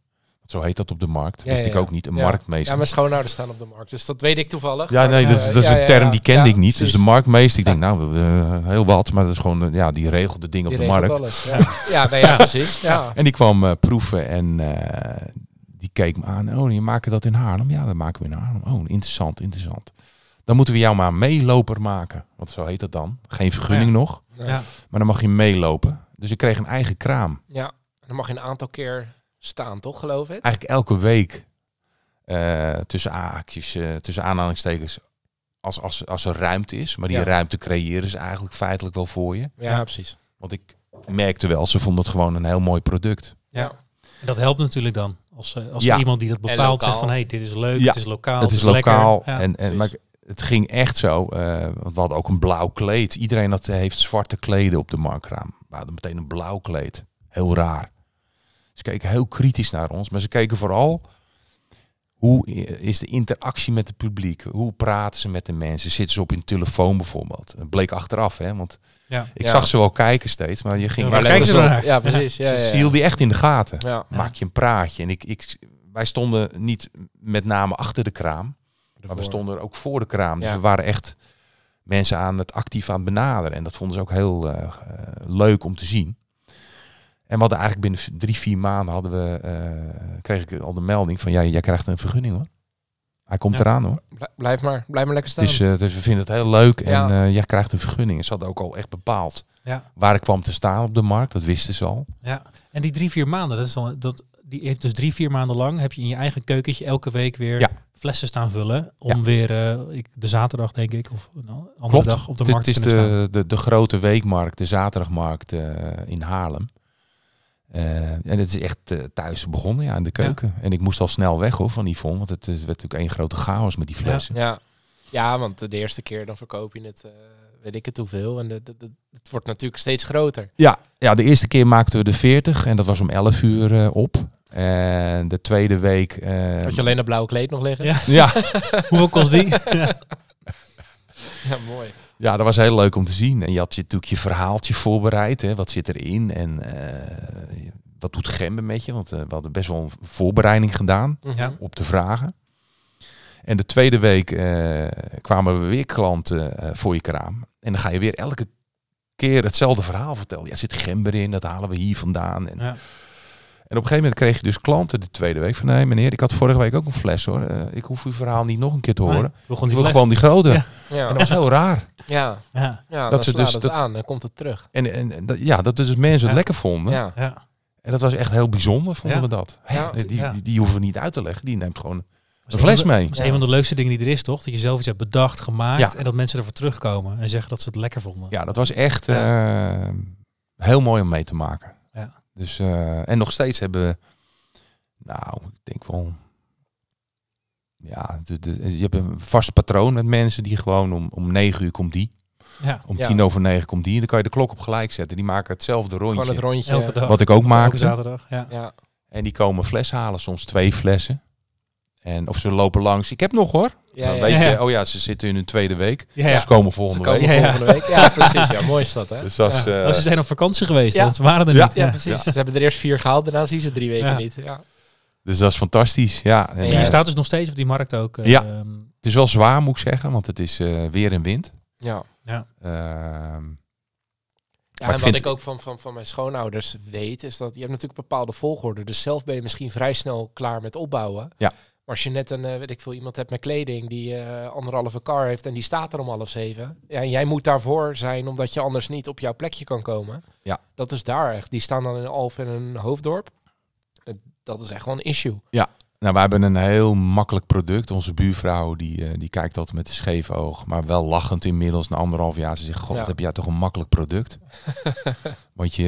Zo heet dat op de markt. Wist ik ook niet. Een marktmeester. Ja, mijn schoonouders staan op de markt, dus dat weet ik toevallig. Ja, Maar, nee, dat, is- eh, dat is een term die kende ik niet. Dus de marktmeester, ik denk nou, eh, heel wat, maar dat is gewoon, eh, ja, die regelt de dingen op de markt. alles. (laughs) Ja, nee, ja precies. Ja. En die kwam eh, proeven en eh, die keek me aan. Oh, je maken dat in Haarlem? Ja, dat maken we in Haarlem. Oh, interessant, interessant. Dan moeten we jou maar meeloper maken. Want zo heet dat dan. Geen vergunning Ja. nog, Ja. Ja. maar dan mag je meelopen. Dus ik kreeg een eigen kraam. ja. En dan mag je een aantal keer staan, toch, geloof ik? Eigenlijk elke week eh, tussen haakjes, eh, tussen aanhalingstekens, als, als, als er ruimte is. Maar die Ja. ruimte creëren ze eigenlijk feitelijk wel voor je. Ja, precies. Want ik merkte wel, ze vonden het gewoon een heel mooi product. Ja. En dat helpt natuurlijk dan. Als, eh, als Ja. iemand die dat bepaalt zegt lokaal. van... hey, dit is leuk, Ja. het is lokaal, het is lekker. lokaal. Ja. en, en, maar het ging echt zo. eh, want we hadden ook een blauw kleed. Iedereen dat heeft zwarte kleden op de marktraam. We hadden meteen een blauw kleed. Heel raar. Ze keken heel kritisch naar ons. Maar ze keken vooral... Hoe is de interactie met het publiek? Hoe praten ze met de mensen? Zitten ze op hun telefoon bijvoorbeeld? Dat bleek achteraf, hè? Want Ja. ik Ja. zag ze wel kijken steeds, maar je ging Ja, kijken ze naar? Ja, precies. Ja, ze ja, ja. ze hielden die echt in de gaten. Maak je een praatje. En ik, ik, wij stonden niet met name achter de kraam, maar we stonden er ook voor de kraam. Dus Ja. we waren echt mensen aan het actief aan het benaderen. En dat vonden ze ook heel eh, eh, leuk om te zien. En we hadden eigenlijk binnen drie, vier maanden hadden we, eh, kreeg ik al de melding van ja, jij krijgt een vergunning hoor. Hij komt Ja. eraan hoor. Blij- Blijf maar, blijf maar lekker staan. Het is, eh, dus we vinden het heel leuk en Ja. eh, jij krijgt een vergunning. En ze hadden ook al echt bepaald Ja. waar ik kwam te staan op de markt. Dat wisten ze al. Ja, en die drie, vier maanden, dat is dan, dat, die heeft dus drie, vier maanden lang heb je in je eigen keukentje elke week weer Ja. flessen staan vullen. Om weer ik, de zaterdag, denk ik, of een andere Klopt. dag op de Het- markt het is kunnen staan. de, de, de grote weekmarkt, de zaterdagmarkt in Haarlem. Eh, en het is echt eh, thuis begonnen, ja, in de keuken. En ik moest al snel weg hoor, van Yvonne, want het is, werd natuurlijk één grote chaos met die flessen. Ja. ja, want de eerste keer dan verkoop je het eh, weet ik het hoeveel. En de, de- de- het wordt natuurlijk steeds groter. Ja, ja, de eerste keer maakten we de 40 en dat was om 11 uur op. En de tweede week... eh, Had je alleen dat blauwe kleed nog liggen? Ja. (laughs) ja, Hoeveel kost die? ja. Ja, mooi. Ja, dat was heel leuk om te zien. En je had je, natuurlijk je verhaaltje voorbereid. Hè. Wat zit erin en eh, wat doet Gemben met je? Want eh, we hadden best wel een voorbereiding gedaan. Ja. op de vragen. En de tweede week eh, kwamen we weer klanten voor je kraam. En dan ga je weer elke keer hetzelfde verhaal vertellen. Ja, zit gember in, dat halen we hier vandaan. En, Ja. En op een gegeven moment kreeg je dus klanten de tweede week van... nee meneer, ik had vorige week ook een fles hoor. Eh, ik hoef uw verhaal niet nog een keer te horen. Nee, we begon Ik die wil fles. gewoon die grote. Ja. En dat was heel raar. ja, Ja, ja Dat dan ze slaat dus het dat- aan, dan komt het terug. En, en, en dat- ja, dat dus mensen het lekker vonden. Ja, ja. En dat was echt heel bijzonder, vonden Ja. we dat. Ja. Die, die, die, hoeven we niet uit te leggen. Die neemt gewoon een fles mee. Dat is Ja. een van de leukste dingen die er is, toch? Dat je zelf iets hebt bedacht, gemaakt Ja. en dat mensen ervoor terugkomen en zeggen dat ze het lekker vonden. Ja, dat was echt eh, heel mooi om mee te maken. Ja. Dus, eh, en nog steeds hebben we, nou, ik denk wel, ja, de, de- je hebt een vast patroon met mensen die gewoon om, om negen uur komt die, Ja. om Ja. tien over negen komt die. En dan kan je de klok op gelijk zetten. Die maken hetzelfde gewoon rondje. het rondje. Elke dag. Wat ik ook maakte. zaterdag. Ja. Ja, En die komen fles halen, soms twee flessen. En of ze lopen langs. Ik heb nog hoor. Ja, dan ja. weet ja. je, oh ja, ze zitten in hun tweede week. Ja, ja. Ze komen Ze volgende komen week. Ja, ja. volgende week. Ja, precies. Ja, mooi is dat, hè? Dus eh, Oh, ze zijn op vakantie geweest, Ja. want ze waren er Ja. niet. Ja, precies. Ze hebben er eerst vier gehaald, daarna zien ze drie weken Ja. niet. Ja. dus dat is fantastisch. Ja, en, je staat dus nog steeds op die markt ook. eh, Ja. ehm, Het is wel zwaar, moet ik zeggen, want het is eh, weer en wind. Ja. ja. Ehm, Ja, en ik wat ik ook van, van, van mijn schoonouders weet, is dat je hebt natuurlijk een bepaalde volgorde. Dus zelf ben je misschien vrij snel klaar met opbouwen. Ja. Maar als je net een, eh, weet ik veel, iemand hebt met kleding die eh anderhalve car heeft en die staat er om half zeven. Ja, en jij moet daarvoor zijn, omdat je anders niet op jouw plekje kan komen. Ja. Dat is daar echt. Die staan dan in Alf en een hoofddorp. Eh, Dat is echt wel een issue. Nou, we hebben een heel makkelijk product. Onze buurvrouw die, eh, die kijkt altijd met een scheef oog, maar wel lachend inmiddels na anderhalf jaar. Ze zegt, god, Ja. heb jij toch een makkelijk product. (laughs) want je,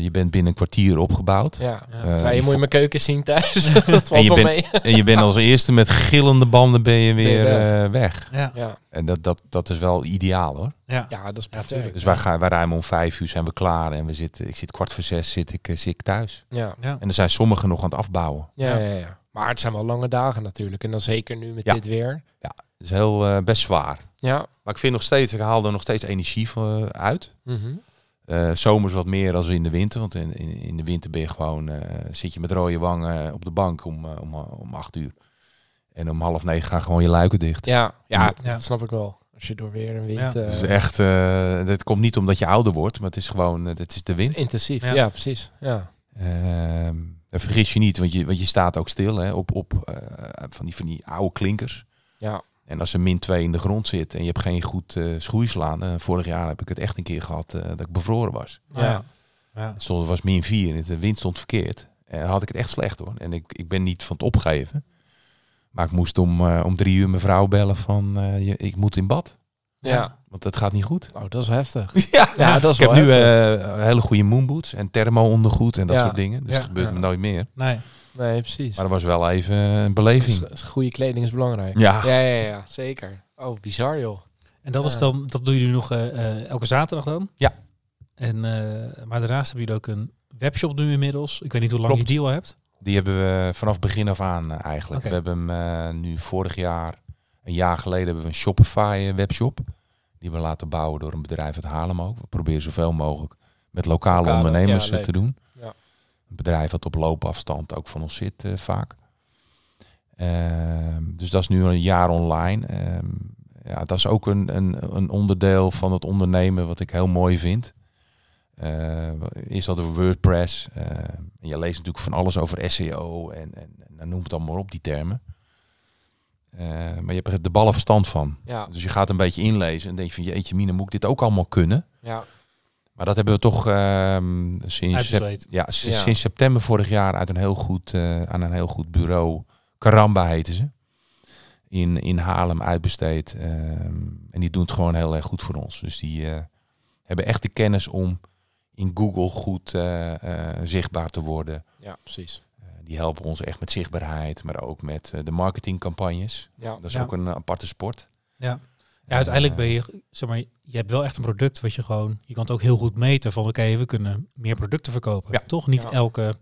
je bent binnen een kwartier opgebouwd. Ja. Ja. Eh, je moet je mijn keuken zien thuis. (laughs) dat valt wel mee. En je bent als eerste met gillende banden ben je Ben je weer weg. eh, weg. Ja. Ja. En dat, dat, dat is wel ideaal hoor. Ja. ja, dat is perfect. Dus wij, gaan, wij ruimen om vijf uur zijn we klaar en we zitten, ik zit kwart voor zes zit ik, zit ik thuis. Ja. Ja. En er zijn sommigen nog aan het afbouwen. Ja, Ja. ja. Ja, Maar het zijn wel lange dagen natuurlijk. En dan zeker nu met Ja. dit weer. Het is heel eh, best zwaar. Ja. Maar ik vind nog steeds, ik haal er nog steeds energie van, eh, uit. Eh, zomers wat meer dan in de winter. Want in, in, in de winter ben je gewoon, eh, zit je met rode wangen op de bank om, om, om acht uur. En om half negen gaan gewoon je luiken dicht. Ja, ja, Ja. dat snap ik wel. Als je door weer en wind... Ja. Het is echt, eh dat komt niet omdat je ouder wordt, maar het is gewoon, het is de het is wind. intensief. Ja. Ja, precies. Ja. Ehm, en vergis je niet, want je, want je staat ook stil hè, op, op eh, van, die, van die oude klinkers. Ja. En als er min 2 in de grond zit en je hebt geen goed eh schoeislaan. eh, vorig jaar heb ik het echt een keer gehad eh, dat ik bevroren was. Ja. Ja. Het stond, het was min 4 en de wind stond verkeerd. En dan had ik het echt slecht hoor. En ik, ik ben niet van het opgeven. Maar ik moest om, eh, om drie uur mijn vrouw bellen van eh, je, ik moet in bad. Ja. Want het gaat niet goed. Oh, dat is heftig. (laughs) Ja, Ja, dat is ik heb wel nu heftig. eh, hele goede moonboots en thermo-ondergoed en dat Ja. soort dingen. Dus Ja. dat gebeurt Ja. me nooit meer. Nee. Nee, precies. Maar dat was wel even een beleving. goede kleding is belangrijk. Ja. Ja, ja, ja, zeker. Oh, bizar joh. En dat, is dan, dat doen jullie nog eh, eh, elke zaterdag dan? Ja. En, eh, maar daarnaast hebben jullie ook een webshop nu inmiddels. Ik weet niet hoe lang Klopt. je die al hebt. Die hebben we vanaf begin af aan eigenlijk. We hebben hem nu vorig jaar, een jaar geleden, hebben we een Shopify webshop. Die we laten bouwen door een bedrijf uit Haarlem ook. We proberen zoveel mogelijk met lokale, Lokale, ondernemers ja, eh, te doen. Ja. Een bedrijf wat op loopafstand ook van ons zit eh, vaak. Ehm, dus dat is nu een jaar online. Ehm, ja, dat is ook een, een, een onderdeel van het ondernemen wat ik heel mooi vind. Eh eerst hadden we WordPress. en je leest natuurlijk van alles over SEO en, en, en noem het allemaal op, die termen. Eh, maar je hebt er de ballen verstand van. Ja, Dus je gaat een beetje inlezen en denk je van jeetje mine, moet ik dit ook allemaal kunnen? ja. Maar dat hebben we toch ehm, sinds, ja, sinds september vorig jaar uit een heel goed, eh, aan een heel goed bureau. Karamba heten ze. In, in Haarlem uitbesteed. ehm, en die doen het gewoon heel erg goed voor ons. Dus die eh, hebben echt de kennis om in Google goed eh, eh, zichtbaar te worden. Ja, precies. Die helpen ons echt met zichtbaarheid, maar ook met eh, de marketingcampagnes. Ja. Dat is Ja. ook een aparte sport. Ja. Ja, uiteindelijk ben je, zeg maar, je hebt wel echt een product wat je gewoon, je kan het ook heel goed meten van, oké, we kunnen meer producten verkopen. Ja. Toch? Niet Ja. elke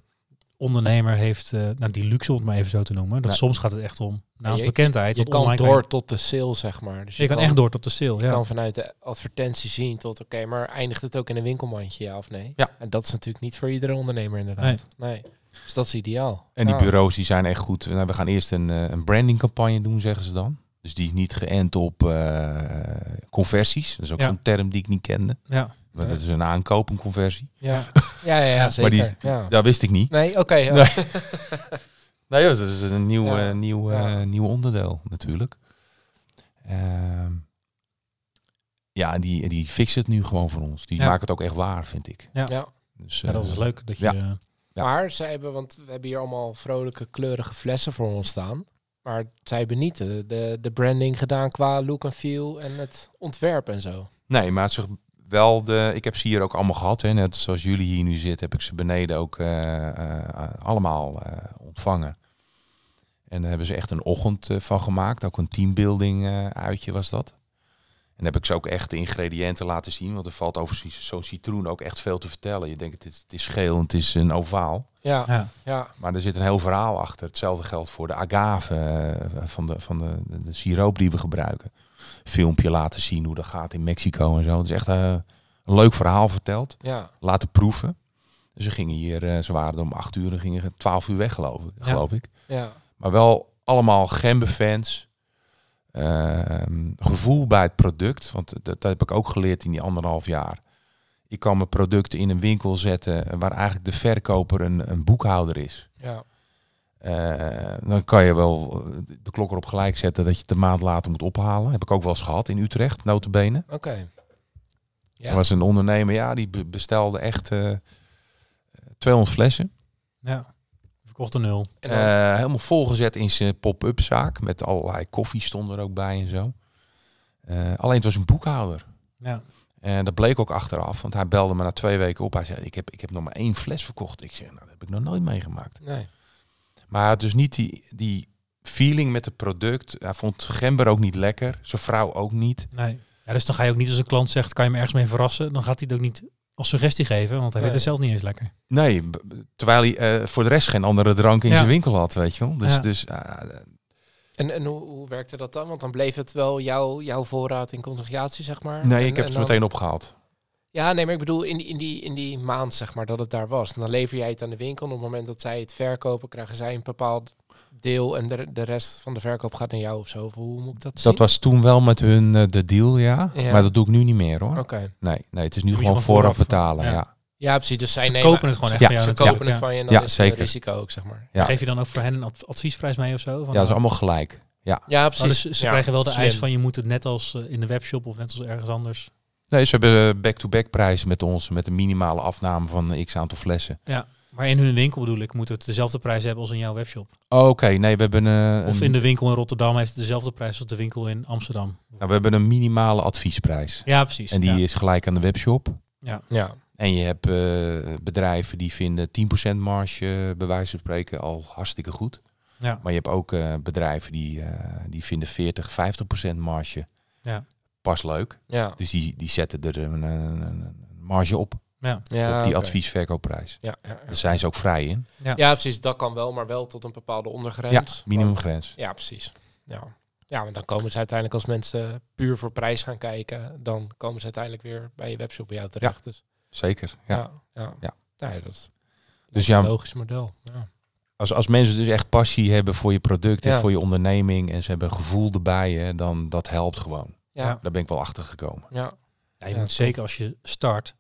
ondernemer heeft, eh, nou, die luxe om het maar even zo te noemen. Dat Nee. soms gaat het echt om, naast je- bekendheid, Je kan door tot de sale, zeg maar. Dus je, kan echt door tot de sale. Je Ja. kan vanuit de advertentie zien tot, oké, maar eindigt het ook in een winkelmandje, ja of nee? Ja. En dat is natuurlijk niet voor iedere ondernemer inderdaad. Nee. Dus dat is ideaal. En die Ja. bureaus die zijn echt goed. Nou, we gaan eerst een, eh, een brandingcampagne doen, zeggen ze dan. Dus die is niet geënt op eh, conversies. Dat is ook Ja. zo'n term die ik niet kende. ja. Maar Dat is een aankoop, een conversie. Ja, (laughs) ja, ja, ja zeker. die- ja. Dat wist ik niet. Nee, oké. ja. Nee. (laughs) (laughs) Nee, dat is een nieuw, Ja. eh, nieuw, Ja. nieuw onderdeel natuurlijk. Ehm, ja, en die, die fixen het nu gewoon voor ons. Die Ja. maken het ook echt waar, vind ik. Ja. Dus, ja, dat is leuk. Dat je. Maar zij hebben, want we hebben hier allemaal vrolijke, kleurige flessen voor ons staan. Maar zij hebben niet de, de, de branding gedaan qua look en feel en het ontwerp en zo. Nee, maar het is wel de. Ik heb ze hier ook allemaal gehad. Hè. Net zoals jullie hier nu zitten, heb ik ze beneden ook eh, eh, allemaal eh, ontvangen. En daar hebben ze echt een ochtend van gemaakt. Ook een teambuilding uitje was dat. En dan heb ik ze ook echt de ingrediënten laten zien. Want er valt over zo- zo'n citroen ook echt veel te vertellen. Je denkt, het is, het is geel en het is een ovaal. Ja, ja. ja. Maar er zit een heel verhaal achter. Hetzelfde geldt voor de agave eh, van, de, van de, de, de siroop die we gebruiken. Filmpje laten zien hoe dat gaat in Mexico en zo. Het is echt eh, een leuk verhaal verteld. ja. Laten proeven. Dus ze gingen hier, eh, ze waren er om acht uur en gingen twaalf uur weg geloof ik. Geloof ik. ja. Maar wel allemaal Gembe-fans. Ehm, gevoel bij het product. Want dat, dat heb ik ook geleerd in die anderhalf jaar. Ik kan mijn producten in een winkel zetten waar eigenlijk de verkoper een, een boekhouder is. ja. Eh, dan kan je wel de klok erop gelijk zetten dat je het een maand later moet ophalen. Heb ik ook wel eens gehad in Utrecht, notabene. Oké. Ja. Er was een ondernemer, ja, die be- bestelde echt eh 200 flessen. ja. Verkocht een nul. Eh, helemaal volgezet in zijn pop-up zaak. Met allerlei koffie stond er ook bij en zo. Eh, alleen het was een boekhouder. Ja. En dat bleek ook achteraf, want hij belde me na twee weken op. Hij zei, ik heb, ik heb nog maar één fles verkocht. Ik zei, nou, dat heb ik nog nooit meegemaakt. nee. Maar dus niet die, die feeling met het product. Hij vond Gember ook niet lekker. Zijn vrouw ook niet. Nee. Ja, dus dan ga je ook niet als een klant zegt, kan je me ergens mee verrassen? Dan gaat hij het ook niet als suggestie geven, want hij Nee. vindt het zelf niet eens lekker. Nee, terwijl hij eh, voor de rest geen andere drank in Ja. zijn winkel had, weet je wel. Dus, Ja. dus ah, En, en hoe, hoe werkte dat dan? Want dan bleef het wel jouw, jouw voorraad in consignatie, zeg maar. nee, En- ik heb het dan- meteen opgehaald. Ja, nee, maar ik bedoel in die, in, die, in die maand, zeg maar, dat het daar was. En dan lever jij het aan de winkel. En op het moment dat zij het verkopen, krijgen zij een bepaald deel. En de, de rest van de verkoop gaat naar jou of zo. Of hoe moet ik dat zien? Dat was toen wel met hun eh, de deal, ja. Ja. Maar dat doe ik nu niet meer hoor. Oké. Nee, nee, het is nu gewoon vooraf vooraf, betalen. ja. Ja. Ja, precies. Dus zij Ze nemen... kopen het gewoon echt ze, van jou Ze natuurlijk. kopen het Ja. van je en dan Ja, is zeker. het risico ook, zeg maar. Ja. Geef je dan ook voor hen een adv- adviesprijs mee of zo? Van, ja, dat is nou, allemaal gelijk. Ja. Ja, oh, precies. dus ze Ja, krijgen wel de slim. eis van je moet het net als eh, in de webshop of net als ergens anders. Nee, ze hebben eh, back-to-back prijzen met ons. Met een minimale afname van x aantal flessen. Maar in hun winkel bedoel ik, moet het dezelfde prijs hebben als in jouw webshop. Oh, Oké, nee, we hebben, eh, Of een, in de winkel in Rotterdam heeft het dezelfde prijs als de winkel in Amsterdam. nou, we hebben een minimale adviesprijs. Ja, precies. En die ja. is gelijk aan de webshop. Ja. En je hebt eh, bedrijven die vinden 10% marge, bij wijze van spreken, al hartstikke goed. Ja. Maar je hebt ook eh, bedrijven die, eh, die vinden 40, 50% marge Ja. pas leuk. Ja. Dus die, die zetten er een, een, een marge op, Ja. Ja, op die oké. adviesverkoopprijs. Ja, ja, ja. Daar zijn ze ook vrij in. Ja. ja, precies. Dat kan wel, maar wel tot een bepaalde Ja, ondergrens. minimumgrens. Ja, precies. Ja. ja, want dan komen ze uiteindelijk als mensen puur voor prijs gaan kijken, dan komen ze uiteindelijk weer bij je webshop bij jou terecht. Dus Zeker. Ja. ja, ja. Ja. Nee, dat is Dus een ja, logisch model. Ja. als, als mensen dus echt passie hebben voor je product en Ja. voor je onderneming en ze hebben gevoel erbij, hè, dan dat helpt gewoon. Ja. Daar ben ik wel achter gekomen. Ja. Ja, je Ja, moet zeker als je start,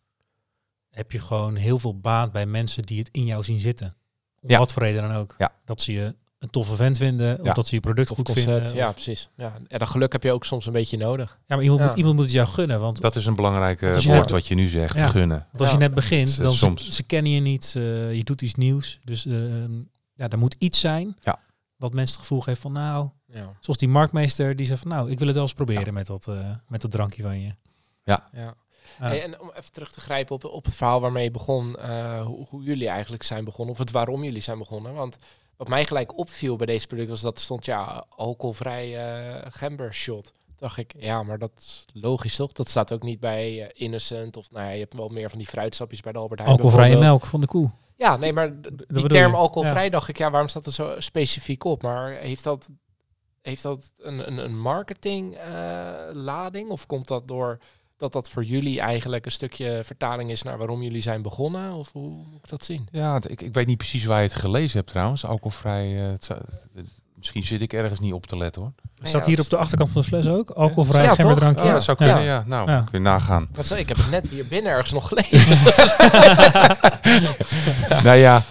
heb je gewoon heel veel baat bij mensen die het in jou zien zitten. Om Ja. wat voor reden dan ook. Ja. Dat ze je een toffe vent vinden, of Ja. dat ze je product Of goed concept. vinden. Ja, of- precies. Ja. En dat geluk heb je ook soms een beetje nodig. ja, maar iemand, Ja. Moet, iemand moet het jou gunnen. Want, Dat is een belangrijk eh, woord net- wat je nu zegt, Ja. gunnen. want als je net begint, dan soms- ze, ze kennen je niet. eh, je doet iets nieuws. Dus eh, ja, er moet iets zijn Ja. wat mensen het gevoel geeft van nou, Ja. zoals die marktmeester die zegt van nou, ik wil het wel eens proberen met, dat, eh, met dat drankje van je. ja. Ja. Hey, en om even terug te grijpen op, op het verhaal waarmee je begon, eh, hoe, hoe jullie eigenlijk zijn begonnen, of het waarom jullie zijn begonnen. Want wat mij gelijk opviel bij deze product was dat er stond, ja, alcoholvrij eh gember shot. dacht ik, ja, maar dat is logisch toch? Dat staat ook niet bij eh, Innocent of nou ja, je hebt wel meer van die fruitsapjes bij de Albert Heijn. Alcoholvrije melk van de koe. Ja, nee, maar die term alcoholvrij dacht ik, ja, waarom staat er zo specifiek op? Maar heeft dat, heeft dat een, een, een marketing eh, lading of komt dat door dat dat voor jullie eigenlijk een stukje vertaling is naar waarom jullie zijn begonnen? Of hoe moet ik dat zien? Ja, ik, ik weet niet precies waar je het gelezen hebt trouwens. Alcoholvrij. eh, het misschien zit ik ergens niet op te letten hoor. Staat ja, hier dat- op de achterkant van de fles ook? Alcoholvrij Ja, gemberdrankje. Oh, Ja. dat zou Ja. kunnen, ja. Nou, Ja. kun je nagaan. Wat zei ik? Ik heb het net hier binnen ergens nog gelezen. (laughs) (laughs) nou ja,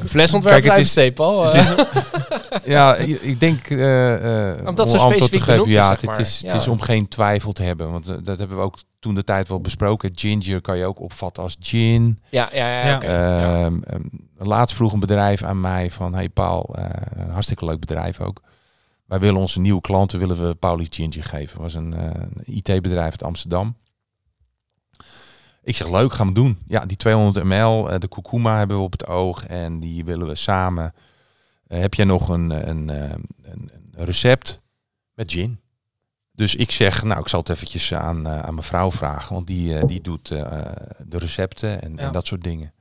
(laughs) Flesontwerp Kijk, het is- uitsteep al. het is- (laughs) ja, ik denk... eh eh, Omdat om ze antwoord specifiek te geven, benoemd is, ja, zeg het, is, het is om geen twijfel te hebben. Want eh, dat hebben we ook toen de tijd wel besproken. Ginger kan je ook opvatten als gin. ja, ja, ja. Ehm, ehm, laatst vroeg een bedrijf aan mij van... Hey Paul, eh, een hartstikke leuk bedrijf ook. Wij willen onze nieuwe klanten willen we Paulies Ginger geven. Dat was een IT-bedrijf uit Amsterdam. Ik zeg, leuk, gaan we doen. Ja, die 200 ml, eh, de kurkuma hebben we op het oog. En die willen we samen. Eh, heb jij nog een, een, eh, een, een recept met gin? Dus ik zeg, nou, ik zal het eventjes aan, aan mijn vrouw vragen. Want die, die doet eh, de recepten en, Ja. en dat soort dingen.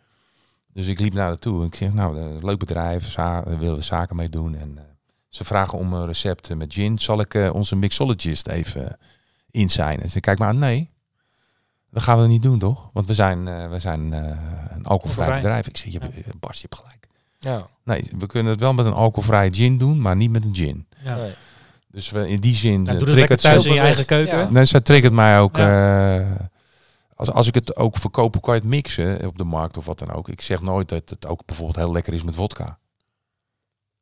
Dus ik liep naar haar toe en ik zeg, nou, leuk bedrijf, za- daar willen we zaken mee doen. En eh, ze vragen om een recept met gin. Zal ik onze mixologist even in zijn? En ze kijkt maar aan, nee, dat gaan we niet doen, toch? Want we zijn, eh, we zijn eh, een alcoholvrij bedrijf. Ik zeg, je, Bart, je hebt gelijk. ja. Nee, we kunnen het wel met een alcoholvrij gin doen, maar niet met een gin. Ja. Nee. Dus we, in die zin Ja, eh, doe het lekker triggert thuis in je eigen keuken. ja. Nee, ze triggert mij ook. eh, als, als ik het ook verkoop, kan je het mixen op de markt of wat dan ook. Ik zeg nooit dat het ook bijvoorbeeld heel lekker is met vodka.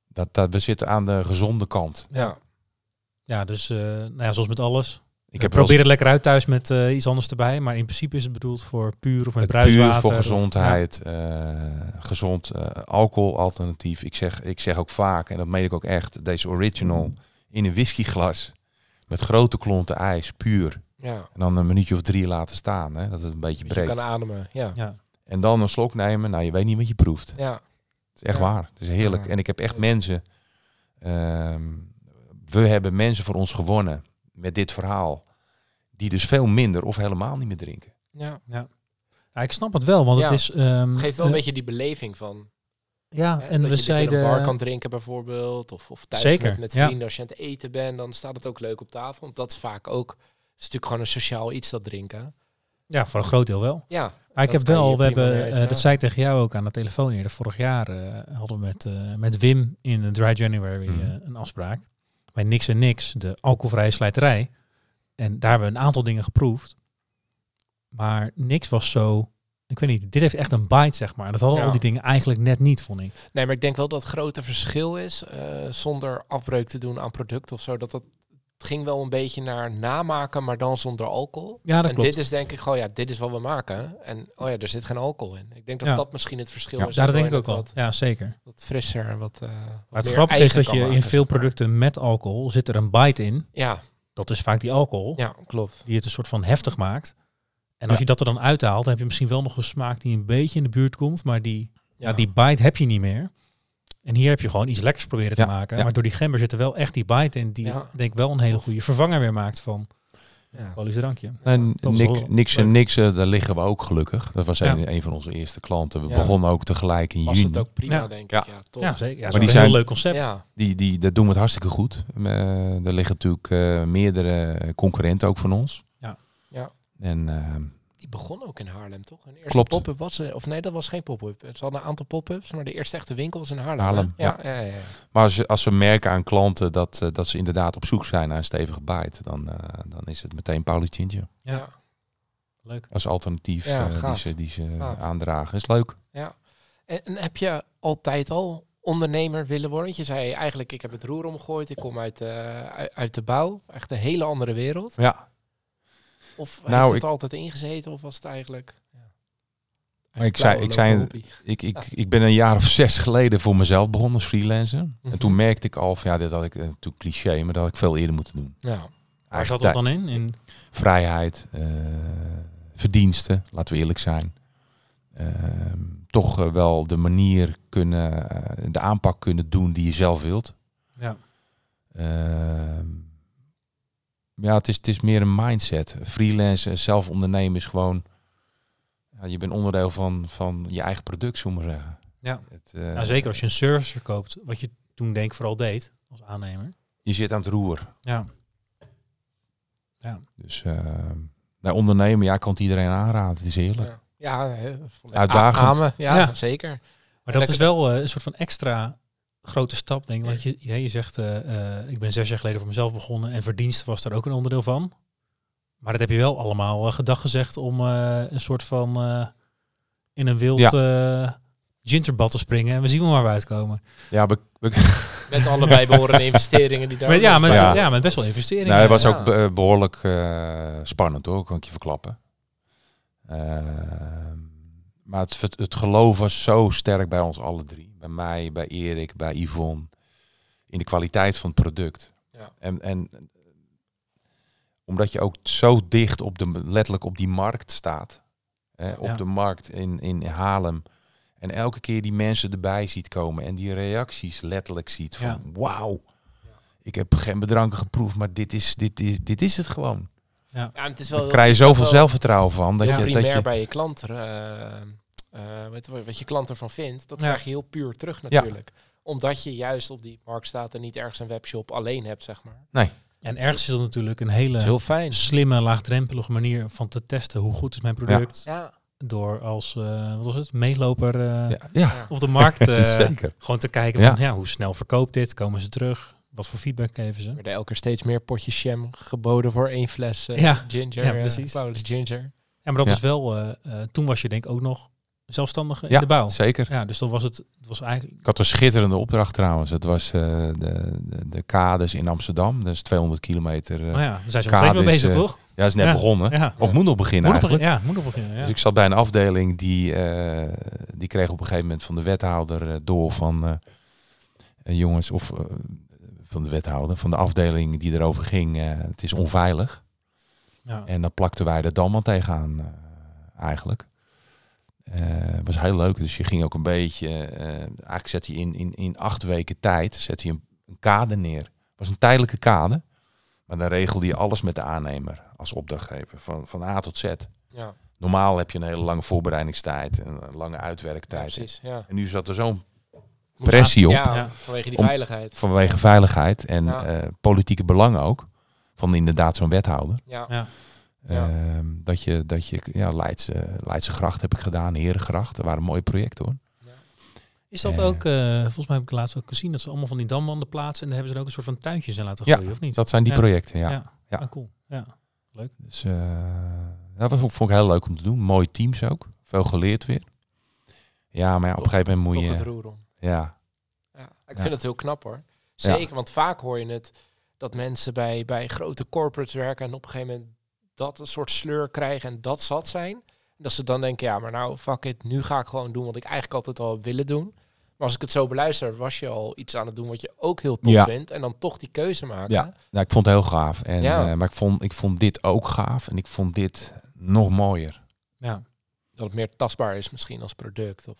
Dat, dat, we zitten aan de gezonde kant. Ja. Ja, dus eh, nou ja, zoals met alles. Ik heb probeer het lekker uit thuis met eh, iets anders erbij. Maar in principe is het bedoeld voor puur of met het bruiswater. puur voor of- gezondheid, eh, gezond eh, alcohol alternatief. Ik zeg, ik zeg ook vaak, en dat meen ik ook echt, deze original in een whiskyglas met grote klonten ijs, puur. ja. En dan een minuutje of drie laten staan, hè, dat het een beetje Dat je breekt. kan ademen. Ja. Ja. En dan een slok nemen, nou je weet niet wat je proeft. Ja. Het is echt Ja. waar. Het is heerlijk. Ja. En ik heb echt mensen. ehm, we hebben mensen voor ons gewonnen met dit verhaal. Die dus veel minder of helemaal niet meer drinken. ja. Ja, ik snap het wel, want Ja. het is... ehm, Geeft wel een eh, beetje die beleving van. Ja, hè, en dat we je dit in zeiden... een bar kan drinken bijvoorbeeld. Of, of thuis Zeker, met, met ja. vrienden als je aan het eten bent. Dan staat het ook leuk op tafel. Want dat is vaak ook... Het is natuurlijk gewoon een sociaal iets dat drinken. Ja, voor een groot deel wel. Ja. Maar ik heb wel, we hebben, eh, dat zei ik tegen jou ook aan de telefoon eerder. Vorig jaar eh, hadden we met, eh, met Wim in de Dry January eh, een afspraak. Bij Niks en Niks, de alcoholvrije slijterij. En daar hebben we een aantal dingen geproefd. Maar niks was zo... Ik weet niet, dit heeft echt een bite, zeg maar. Dat hadden Ja. al die dingen eigenlijk net niet, vond ik. Nee, maar ik denk wel dat het grote verschil is. eh, zonder afbreuk te doen aan producten of zo. Dat dat... Het ging wel een beetje naar namaken, maar dan zonder alcohol. Ja, dat en klopt. dit is denk ik gewoon, ja, dit is wat we maken. En oh ja, er zit geen alcohol in. Ik denk dat Ja. dat misschien het verschil Ja, is. Ja, dat denk ik ook wel. Ja, zeker. Wat, frisser en wat. wat Maar het grappige is dat je in veel producten met alcohol zit er een bite in. Ja, Dat is vaak die alcohol. ja, klopt. die het een soort van heftig maakt. En als je dat er dan uithaalt, dan heb je misschien wel nog een smaak die een beetje in de buurt komt, maar die. Ja, die bite heb je niet meer. En hier heb je gewoon iets lekkers proberen te Ja, maken. ja. Maar door die gember zit er wel echt die bite in, die Ja. het, denk ik wel een hele goede vervanger weer maakt van ja. Drankje. En wel niks en niks, eh, daar liggen we ook gelukkig. Dat was Ja. een, een van onze eerste klanten. We Ja. begonnen ook tegelijk in Was juni. het ook prima, Ja. denk ik. Ja, tof. Ja, zeker. Ja, Maar die die een heel zijn- leuk concept. Ja, Die, die, dat doen we het hartstikke goed. Eh, er liggen natuurlijk eh, meerdere concurrenten ook van ons. Ja. Ja. En ehm, begon ook in Haarlem, toch? Een eerste Klopt. pop-up was of nee, dat was geen pop-up. Ze hadden een aantal pop-ups, maar de eerste echte winkel was in Haarlem. ja. Ja, ja, ja. Maar als, als ze merken aan klanten dat, eh, dat ze inderdaad op zoek zijn naar een stevige bite, dan, eh, dan is het meteen Paulus Ginger Ja. Leuk. als alternatief Ja, eh, die ze, die ze Gaaf. aandragen. Is leuk. Ja. En, en heb je altijd al ondernemer willen worden? Want je zei eigenlijk, ik heb het roer omgegooid, ik kom uit, uit, uit de bouw. Echt een hele andere wereld. Ja, Of Nou, heeft het ik- altijd ingezeten of was het eigenlijk... Ja. Maar ik zei- ik zei- ik, ik, ik ben een jaar of zes geleden voor mezelf begonnen als freelancer. Mhm. En toen merkte ik al van ja, dit had ik eh, natuurlijk cliché, maar dat had ik veel eerder moeten doen. Ja. Waar zat dat dan in? in vrijheid, eh, verdiensten, laten we eerlijk zijn. Ehm, toch eh, wel de manier kunnen, de aanpak kunnen doen die je zelf wilt. ja. Ja, het is, het is meer een mindset. Freelance en zelf ondernemen is gewoon... Ja, je bent onderdeel van, van je eigen product, we maar zeggen. Ja. Het, eh, Nou, zeker als je een service verkoopt, wat je toen denk ik vooral deed als aannemer. Je zit aan het roer. Ja, Dus eh nou, ondernemen, ja, ik kan het iedereen aanraden. Het is heerlijk. Ja, ja Uitdagend. amen. Ja, Ja. zeker. maar dat is wel eh, een soort van extra grote stap, denk ik. Want je, ja, je zegt, eh, eh, ik ben zes jaar geleden voor mezelf begonnen en verdienst was daar ook een onderdeel van. Maar dat heb je wel allemaal uh, gedag gezegd om eh, een soort van eh, in een wild eh, gingerbad te springen. En we zien wel waar we uitkomen. Ja, we, we- (laughs) Met allebei behorende investeringen die daar... Met, ja, met, Ja. ja. met best wel investeringen. nou, het was ja. ook be- behoorlijk eh, spannend hoor, kan ik je verklappen. Maar het, het, geloof was zo sterk bij ons alle drie. Bij mij, bij Erik, bij Yvonne. In de kwaliteit van het product. Ja. En, en omdat je ook zo dicht op de, letterlijk op die markt staat. Hè, op Ja. de markt in, in Haarlem. En elke keer die mensen erbij ziet komen en die reacties letterlijk ziet van Ja. wauw. Ik heb geen bedranken geproefd, maar dit is, dit is, dit is het gewoon. Ja, en het is wel, Daar krijg je zoveel zelfvertrouwen van. Dat Ja. je, dat primair je, bij je klant, eh, eh, weet je, wat je klant ervan vindt, dat Ja. krijg je heel puur terug natuurlijk. Omdat je juist op die markt staat en niet ergens een webshop alleen hebt, zeg maar. En ergens is dat natuurlijk een hele heel fijn. slimme, laagdrempelige manier van te testen hoe goed is mijn product. Ja, Door als, eh, wat was het, meeloper eh, ja, op de markt (laughs) eh, zeker. gewoon te kijken van ja, hoe snel verkoopt dit? Komen ze terug? Wat voor feedback geven ze? er werden elke keer steeds meer potjes jam geboden voor één fles Ja. ginger. Ja, precies. Paulus Ginger. Ja, maar dat Ja. is wel, eh, eh, toen was je denk ik ook nog zelfstandig in Ja, de bouw. zeker. Ja, dus dan was het, het was eigenlijk, Ik had een schitterende opdracht trouwens. Het was eh, de, de, de kades in Amsterdam. Dat is 200 kilometer. eh, nou ja, daar zijn ze Kades, mee bezig, eh, toch? ja, is net Ja. begonnen. Ja. Of moet nog beginnen Moet nog eigenlijk. ja, moet nog beginnen. Dus ik zat bij een afdeling die, die kreeg op een gegeven moment van de wethouder door van jongens of van de wethouder van de afdeling die erover ging. het is onveilig. ja. En dan plakten wij er dan maar tegenaan eigenlijk. Eh, Het was heel leuk. Dus je ging ook een beetje. eh, eigenlijk zet je in, in, in acht weken tijd zet je een, een kade neer. Het was een tijdelijke kade. Maar dan regelde je alles met de aannemer als opdrachtgever. Van, van A tot Z. Ja, Normaal heb je een hele lange voorbereidingstijd. en Een lange ja, uitwerktijd. precies. Ja. en nu zat er zo'n pressie op. Ja, Ja. vanwege die Om- veiligheid. vanwege veiligheid en Ja. eh, politieke belangen ook. Van inderdaad zo'n wethouder. Ja. Ja. Ja. Ehm, dat je, dat je ja, Leidse, Leidse Gracht heb ik gedaan, Herengracht. Dat waren mooie projecten hoor. Is dat Eh. ook, eh, volgens mij heb ik laatst ook gezien, dat ze allemaal van die damwanden plaatsen en daar hebben ze er ook een soort van tuintjes in laten Ja, groeien, of niet? Dat zijn die Ja. projecten, ja. ja. ja. Ah, cool. Ja. Dus eh, dat was, vond ik heel leuk om te doen. Mooie teams ook. Veel geleerd weer. Ja, maar ja, op een gegeven moment moet het je... roer om. Ja, Ja, ik Ja. vind het heel knap hoor. Zeker, want vaak hoor je het dat mensen bij, bij grote corporates werken en op een gegeven moment dat een soort sleur krijgen en dat zat zijn. En dat ze dan denken, ja, maar nou, fuck it, nu ga ik gewoon doen wat ik eigenlijk altijd al willen doen. Maar als ik het zo beluister, was je al iets aan het doen wat je ook heel tof Ja. vindt. En dan toch die keuze maken. Ja. nou, ik vond het heel gaaf. En, Ja. eh, maar ik vond, ik vond dit ook gaaf. En ik vond dit nog mooier. Ja. Dat het meer tastbaar is misschien als product. Of-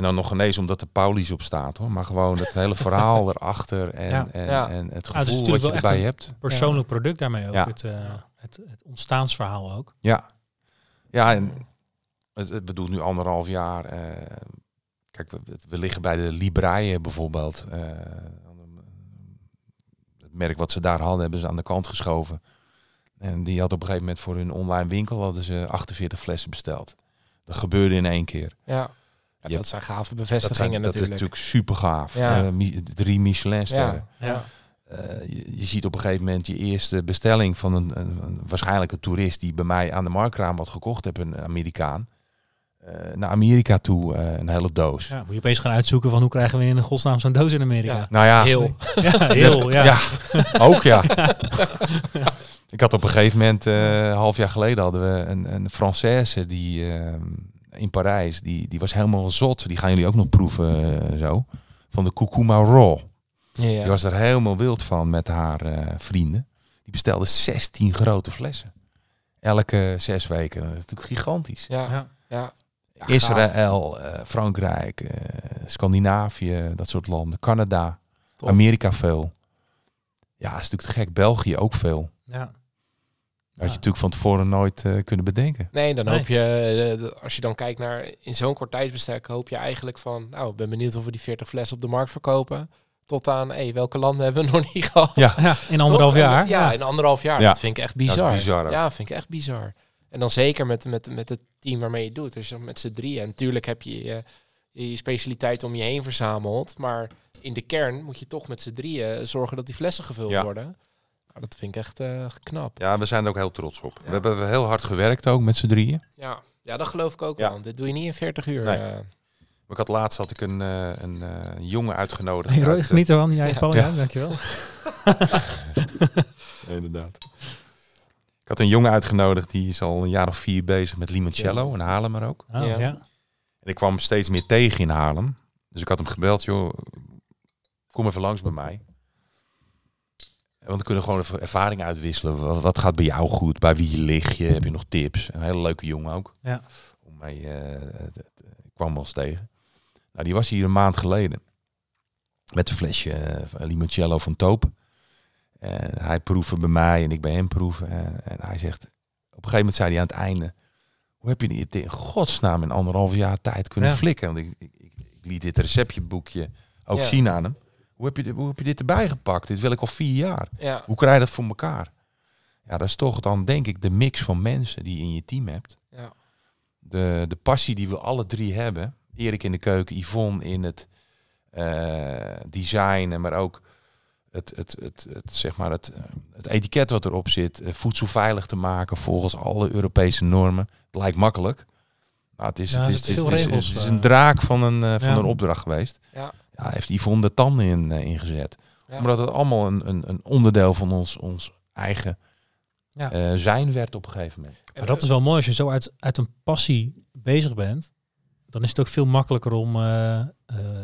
En dan nog ineens omdat de Paulies op staat hoor. Maar gewoon het hele verhaal (laughs) erachter. En, Ja. en, Ja. en het Ah, is gevoel wat natuurlijk je wel echt erbij een- hebt. Persoonlijk product daarmee ook. Ja. Het, eh, het, het ontstaansverhaal ook. Ja. Ja, en het, het bedoelt nu anderhalf jaar. eh, kijk, we, we liggen bij de Libraïe bijvoorbeeld. eh, het merk wat ze daar hadden, hebben ze aan de kant geschoven. En die had op een gegeven moment voor hun online winkel hadden ze 48 flessen besteld. Dat gebeurde in één keer. Ja, ja dat hebt- zijn gave Dat, zijn, bevestigingen dat is natuurlijk. natuurlijk super gaaf. Ja. drie Michelin-sterren. ja, ja. Eh, je, je ziet op een gegeven moment je eerste bestelling van een, een, een- waarschijnlijk een toerist die bij mij aan de marktraam had gekocht heb, een Amerikaan. eh, naar Amerika toe eh, een hele doos. Ja, moet je opeens gaan uitzoeken van hoe krijgen we in een godsnaam zo'n doos in Amerika. Ja. Nou ja, Heel. (laughs) Ja, heel. Ja. ja, (laughs) ook ja. Ik had op een gegeven moment, eh, een half jaar geleden, hadden we een, een Française die eh, in Parijs, die, die was helemaal zot. Die gaan jullie ook nog proeven eh, zo. Van de Kukuma Raw. Ja, ja. Die was er helemaal wild van met haar eh, vrienden. Die bestelde 16 grote flessen. Elke zes weken. Dat is natuurlijk gigantisch. ja. Ja. ja. Ja, gaaf. Israël, eh, Frankrijk, eh, Scandinavië, dat soort landen. Canada. Amerika veel. Ja, dat is natuurlijk te gek. België ook veel. Ja. Je natuurlijk van tevoren nooit eh, kunnen bedenken. Nee, dan hoop je, eh, de- als je dan kijkt naar in zo'n kort tijdsbestek, hoop je eigenlijk van, nou, ik ben benieuwd of we die 40 flessen op de markt verkopen. Tot aan, hé, welke landen hebben we nog niet (laughs) gehad? Ja. Ja, in anderhalf Toch? jaar. Ja, in anderhalf jaar. Ja. Dat vind ik echt Dat is bizar. bizar. Ja, vind ik echt bizar. En dan zeker met, met, met het team waarmee je doet. Dus met z'n drieën. En natuurlijk heb je je, je specialiteit om je heen verzameld. Maar in de kern moet je toch met z'n drieën zorgen dat die flessen gevuld Ja. worden. Nou, dat vind ik echt eh, knap. Ja, we zijn er ook heel trots op. Ja. We hebben heel hard gewerkt ook met z'n drieën. Ja. ja, dat geloof ik ook Ja. wel. Dit doe je niet in 40 uur. Nee. eh. Ik had laatst had ik een, eh, een eh, jongen uitgenodigd. Hey, uit, geniet ervan. Jij, Ja. Paul, Ja. ja, dankjewel. (laughs) Inderdaad. Ik had een jongen uitgenodigd, die is al een jaar of vier bezig met limoncello in Haarlem er ook. Oh, Ja. ja. En ik kwam hem steeds meer tegen in Haarlem. Dus ik had hem gebeld, joh, kom even langs bij mij. Want we kunnen gewoon ervaring uitwisselen. Wat, wat gaat bij jou goed? Bij wie lig je? Heb je nog tips? Een hele leuke jongen ook. Ja. Om mee, eh, ik kwam wel eens tegen. Nou, die was hier een maand geleden. Met een flesje eh, limoncello van Toop. En hij proefde bij mij en ik bij hem proeven. En, en hij zegt, op een gegeven moment zei hij aan het einde... Hoe heb je dit in godsnaam in anderhalf jaar tijd kunnen Ja. flikken? Want ik, ik, ik, ik liet dit receptjeboekje ook Ja. zien aan hem. Hoe heb, je, dit- hoe heb je dit erbij gepakt? Dit wil ik al vier jaar. ja. Hoe krijg je dat voor elkaar? Ja, dat is toch dan denk ik de mix van mensen die je in je team hebt. Ja. De, de passie die we alle drie hebben. Erik in de keuken, Yvonne in het eh, designen, maar ook het, het, het, het, zeg maar het, eh, het etiket wat erop zit. eh, voedsel veilig te maken volgens alle Europese normen. Het lijkt makkelijk. Maar het is, het is, het is, een draak van een, van Ja. een opdracht geweest. Ja. Ja, heeft Yvonne de tanden in, eh, ingezet Ja. omdat het allemaal een, een, een onderdeel van ons, ons eigen Ja. eh, zijn werd op een gegeven moment. Maar dat is wel mooi als je zo uit, uit een passie bezig bent. Dan is het ook veel makkelijker om, eh, eh,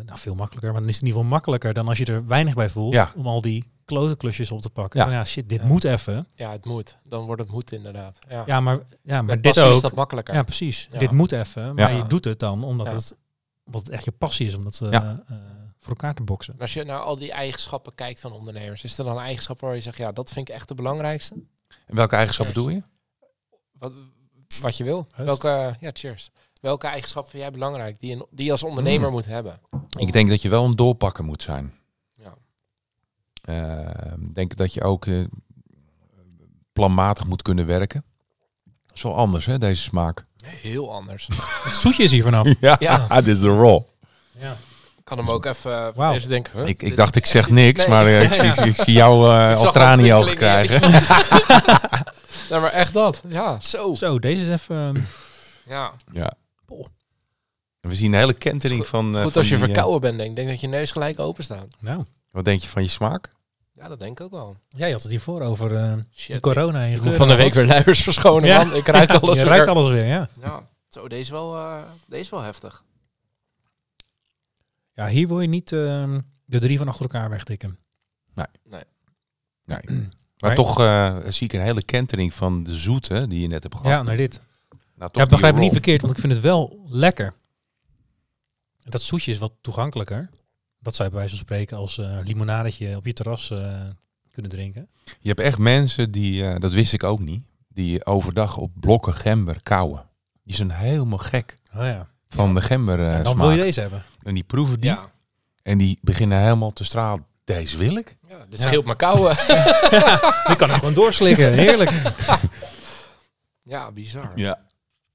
nou veel makkelijker, maar dan is het in ieder geval makkelijker dan als je er weinig bij voelt. Ja. Om al die klote klusjes op te pakken. Ja. Shit, dit Ja. moet even. Ja, het moet. Dan wordt het moet inderdaad. Ja, Ja, maar, ja, maar dit ook. is dat makkelijker. Ja, precies. Ja. Dit moet even. Maar Ja. je doet het dan omdat, Ja. het, omdat het echt je passie is om dat Ja. eh, voor elkaar te boksen. En Als je naar al die eigenschappen kijkt van ondernemers, is er dan een eigenschap waar je zegt, ja, dat vind ik echt de belangrijkste? En welke eigenschappen doe je? Wat, wat je wil. Welke, ja, cheers. Welke eigenschap vind jij belangrijk die je, die je als ondernemer Mm. moet hebben? Ik denk dat je wel een doorpakker moet zijn. Ja. Eh, Ik denk dat je ook eh, planmatig moet kunnen werken. Zo anders, hè, deze smaak. Heel anders. Het (laughs) zoetje is hier vanaf. Ja, Ja. (laughs) dit is de raw. Ja. Ik kan hem ook even uh, Wauw. eerst denken. huh, Ik, ik dacht, ik zeg niks, Nee. maar eh, ik, (laughs) zie, ik zie jou eh, Ik al tranen in je ogen ontwikkelingen. krijgen. (laughs) Nee, maar echt dat. Ja, zo. Zo, deze is even... eh, Ja. Ja. We zien een hele kentering Goed- van... eh, Goed van als je die, verkouden bent, denk ik. Denk dat je neus gelijk open staat. nou, Wat denk je van je smaak? Ja, dat denk ik ook wel. jij had het hiervoor over eh, Shit. de corona. en Ik moet van de week weer luiers verschonen, Ja. man. Ik ruik (laughs) alles Je weer. ruikt alles weer, ja. Ja. Zo, deze is wel, eh, deze is wel heftig. Ja, hier wil je niet ehm, de drie van achter elkaar wegtikken. Nee. (clears throat) Maar Maar- toch eh, zie ik een hele kentering van de zoete die je net hebt gehad. Ja, naar dit. Nou, toch Ja, begrijp me die niet verkeerd, want ik vind het wel lekker. Dat zoetje is wat toegankelijker. Dat zou je bij wijze van spreken als eh limonadetje op je terras eh, kunnen drinken. Je hebt echt mensen die, eh, dat wist ik ook niet, die overdag op blokken gember kauwen. Die zijn helemaal gek Oh ja. Van Ja. de gember eh, En dan smaak. wil je deze hebben. En die proeven die Ja. en die beginnen helemaal te stralen. Deze wil ik. ja dit Ja. scheelt me kouwen. (laughs) Die kan ik gewoon doorslikken. Heerlijk. (laughs) ja, bizar. Ja.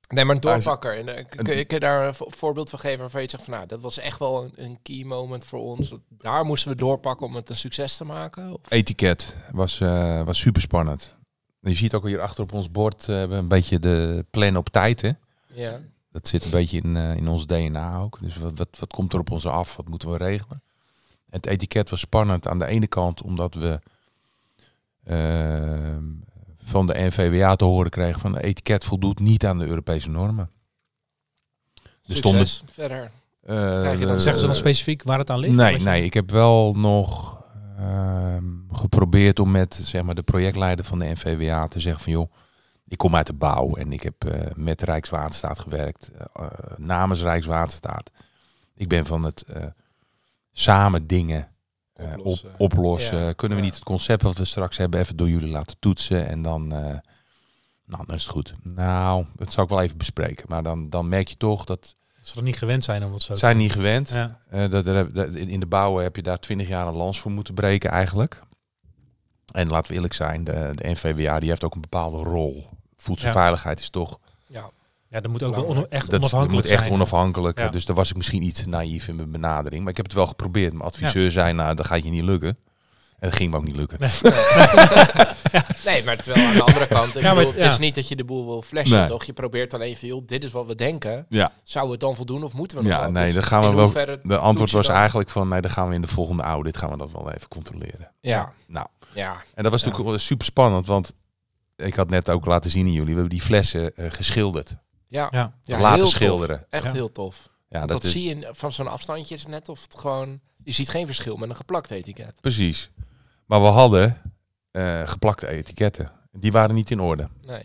Nee, maar een doorpakker. En, eh, kun, je- kun je daar een vo- voorbeeld van geven waarvan je zegt van nou, dat was echt wel een, een key moment voor ons. Dat- Daar moesten we doorpakken om het een succes te maken. Of? Etiket was, eh, was super spannend. Je ziet ook hier achter op ons bord eh, hebben we een beetje de plan op tijd. Hè? Ja. Dat zit een beetje in, eh, in ons DNA ook. Dus wat, wat, wat komt er op ons af? Wat moeten we regelen? Het etiket was spannend aan de ene kant omdat we ehm, van de NVWA te horen kregen van het etiket voldoet niet aan de Europese normen. Er stonden, Succes. Verder. eh, Krijg je dan- de- Zeggen ze dan specifiek waar het aan ligt? Nee, nee, ik heb wel nog ehm, geprobeerd om met zeg maar, de projectleider van de NVWA te zeggen van joh, ik kom uit de bouw en ik heb eh, met Rijkswaterstaat gewerkt, eh, eh, namens Rijkswaterstaat. Ik ben van het samen dingen Oplossen. op, oplossen. Ja, Kunnen we niet het concept wat we straks hebben even door jullie laten toetsen en dan, Nou, dan is het goed. Nou, dat zou ik wel even bespreken. Maar dan, dan merk je toch dat Ze er niet gewend zijn om het zo te zijn niet gewend. Ja. Dat, in de bouwen heb je daar twintig jaar een lans voor moeten breken eigenlijk. En laten we eerlijk zijn, de, de NVWA die heeft ook een bepaalde rol. Voedselveiligheid is toch, Ja, Ja, dat moet ook wel echt dat, dat onafhankelijk moet echt zijn. onafhankelijk. Ja. Dus daar was ik misschien iets naïef in mijn benadering. Maar ik heb het wel geprobeerd. Mijn adviseur zei, nou dat gaat je niet lukken. En dat ging me ook niet lukken. Nee, (laughs) maar terwijl aan de andere kant, ik Ja, bedoel, het- het is ja. niet dat je de boel wil flashen, Nee. toch? Je probeert alleen joh, dit is wat we denken. Ja, Zou het dan voldoen of moeten we nog ja nee, Dus dan gaan we wel. De antwoord was dan? eigenlijk van, nee, dan gaan we in de volgende audit gaan we dat wel even controleren. Ja, Nou, ja. en dat was Ja. natuurlijk super spannend, want ik had net ook laten zien aan jullie, we hebben die flessen eh, geschilderd. Ja, Ja. ja Laten heel tof. schilderen. Echt Ja. heel tof. Ja, dat, dat, is zie je van zo'n afstandje is net of het gewoon... Je ziet geen verschil met een geplakt etiket. precies. Maar we hadden eh, geplakte etiketten. Die waren niet in orde. Nee.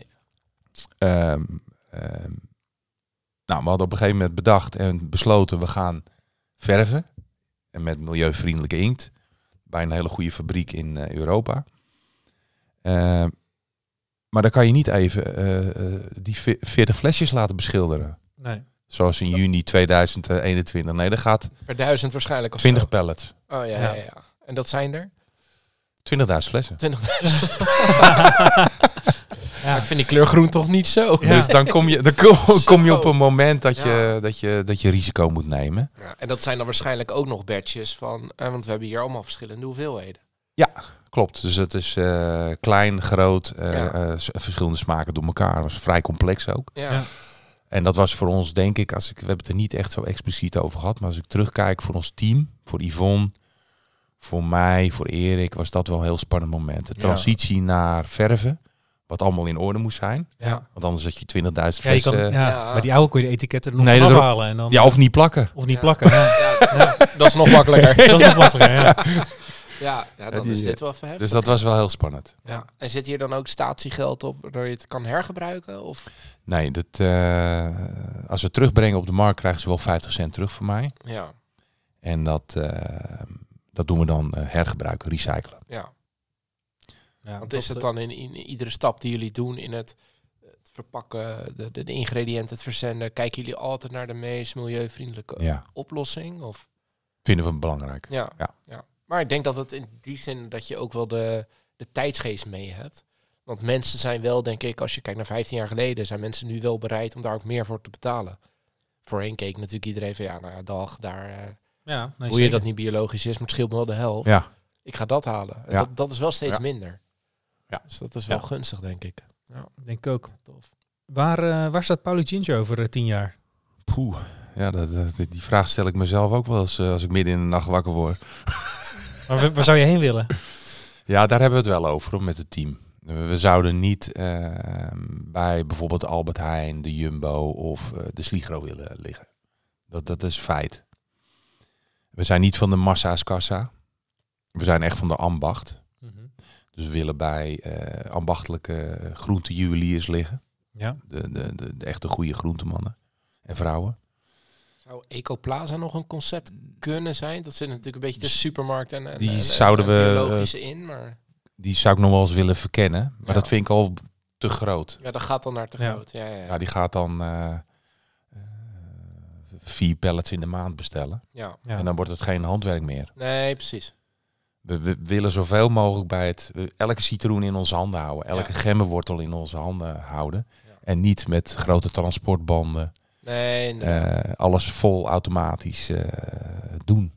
Ehm, ehm, nou, we hadden op een gegeven moment bedacht en besloten, we gaan verven. En met milieuvriendelijke inkt. Bij een hele goede fabriek in eh, Europa. Ehm, maar dan kan je niet even eh, eh, die ve- 40 flesjes laten beschilderen. Nee. Zoals in juni 2021. Nee, dat gaat Per duizend waarschijnlijk of 20 zo. pallets. Oh ja, ja. Ja. Ja, En dat zijn er? 20.000 flessen. 20. (laughs) Ja. Ik vind die kleur groen toch niet zo. Ja. Dus dan kom je, dan kom, (laughs) kom je op een moment dat je, Ja. dat, je, dat je risico moet nemen. Ja, en dat zijn dan waarschijnlijk ook nog batches van... eh, want we hebben hier allemaal verschillende hoeveelheden. Klopt, dus het is eh, klein, groot, eh, Ja. eh, verschillende smaken door elkaar. Dat was vrij complex ook. Ja. Ja. En dat was voor ons, denk ik, als ik, we hebben het er niet echt zo expliciet over gehad, maar als ik terugkijk voor ons team, voor Yvonne, voor mij, voor Erik, was dat wel een heel spannend moment. De Ja. transitie naar verven, wat allemaal in orde moest zijn. Ja. Want anders had je 20.000 Ja, je flessen. kan, Ja, ja, Ja. Maar die oude kon je de etiketten er nog Nee, afhalen. En dan, of niet plakken. of niet Ja. plakken. Ja. Ja, dat is nog makkelijker. (laughs) Dat is nog makkelijker. Ja. Ja, dan die- is dit wel even heftig. Dus dat was wel heel spannend. Ja. En zit hier dan ook statiegeld op, waardoor je het kan hergebruiken? Of? Nee, dat, eh, als we het terugbrengen op de markt, krijgen ze wel 50 cent terug van mij. Ja, En dat, eh, dat doen we dan eh, hergebruiken, recyclen. ja. Ja, Want is het eh, dan in, in iedere stap die jullie doen in het, het verpakken, de, de, de ingrediënten, het verzenden, kijken jullie altijd naar de meest milieuvriendelijke Ja, oplossing? Of? vinden we belangrijk. Ja, Ja. ja. Maar ik denk dat het in die zin dat je ook wel de, de tijdsgeest mee hebt. Want mensen zijn wel, denk ik, als je kijkt naar 15 jaar geleden, zijn mensen nu wel bereid om daar ook meer voor te betalen. Voorheen keek natuurlijk iedereen van ja, nou ja, dag, daar. eh, ja, nee, hoe je dat niet biologisch is, maar het scheelt me wel de helft. Ja, Ik ga dat halen. En Ja. Dat, dat is wel steeds Ja. minder. Ja. Dus dat is wel Ja. gunstig, denk ik. Denk ik ook. Tof. Waar, eh, waar staat Paulo Ginger over eh, tien jaar? Poeh. Ja, dat, dat- die vraag stel ik mezelf ook wel eens als ik midden in de nacht wakker word. Waar, waar zou je heen willen? Ja, daar hebben we het wel over met het team. We zouden niet eh, bij bijvoorbeeld Albert Heijn, de Jumbo of eh, de Sligro willen liggen. Dat, dat is feit. We zijn niet van de massa's kassa. We zijn echt van de ambacht. Dus we willen bij eh, ambachtelijke groentejuweliers liggen. Ja. De, de, de, de echte goede groentemannen en vrouwen. Zou Ecoplaza nog een concept kunnen zijn? Dat zit natuurlijk een beetje de supermarkt en, en Die en- en- zouden en we, eh, biologische in, maar Die zou ik nog wel eens willen verkennen. Maar Ja. dat vind ik al te groot. ja, dat gaat dan naar te Ja. groot. Ja, ja, ja. Ja, die gaat dan eh, eh, vier pallets in de maand bestellen. ja. Ja. En dan wordt het geen handwerk meer. Nee, precies. We, we willen zoveel mogelijk bij het, elke citroen in onze handen houden. Elke Ja. gemmenwortel in onze handen houden. Ja. En niet met grote transportbanden. Nee, eh, alles vol automatisch eh, doen.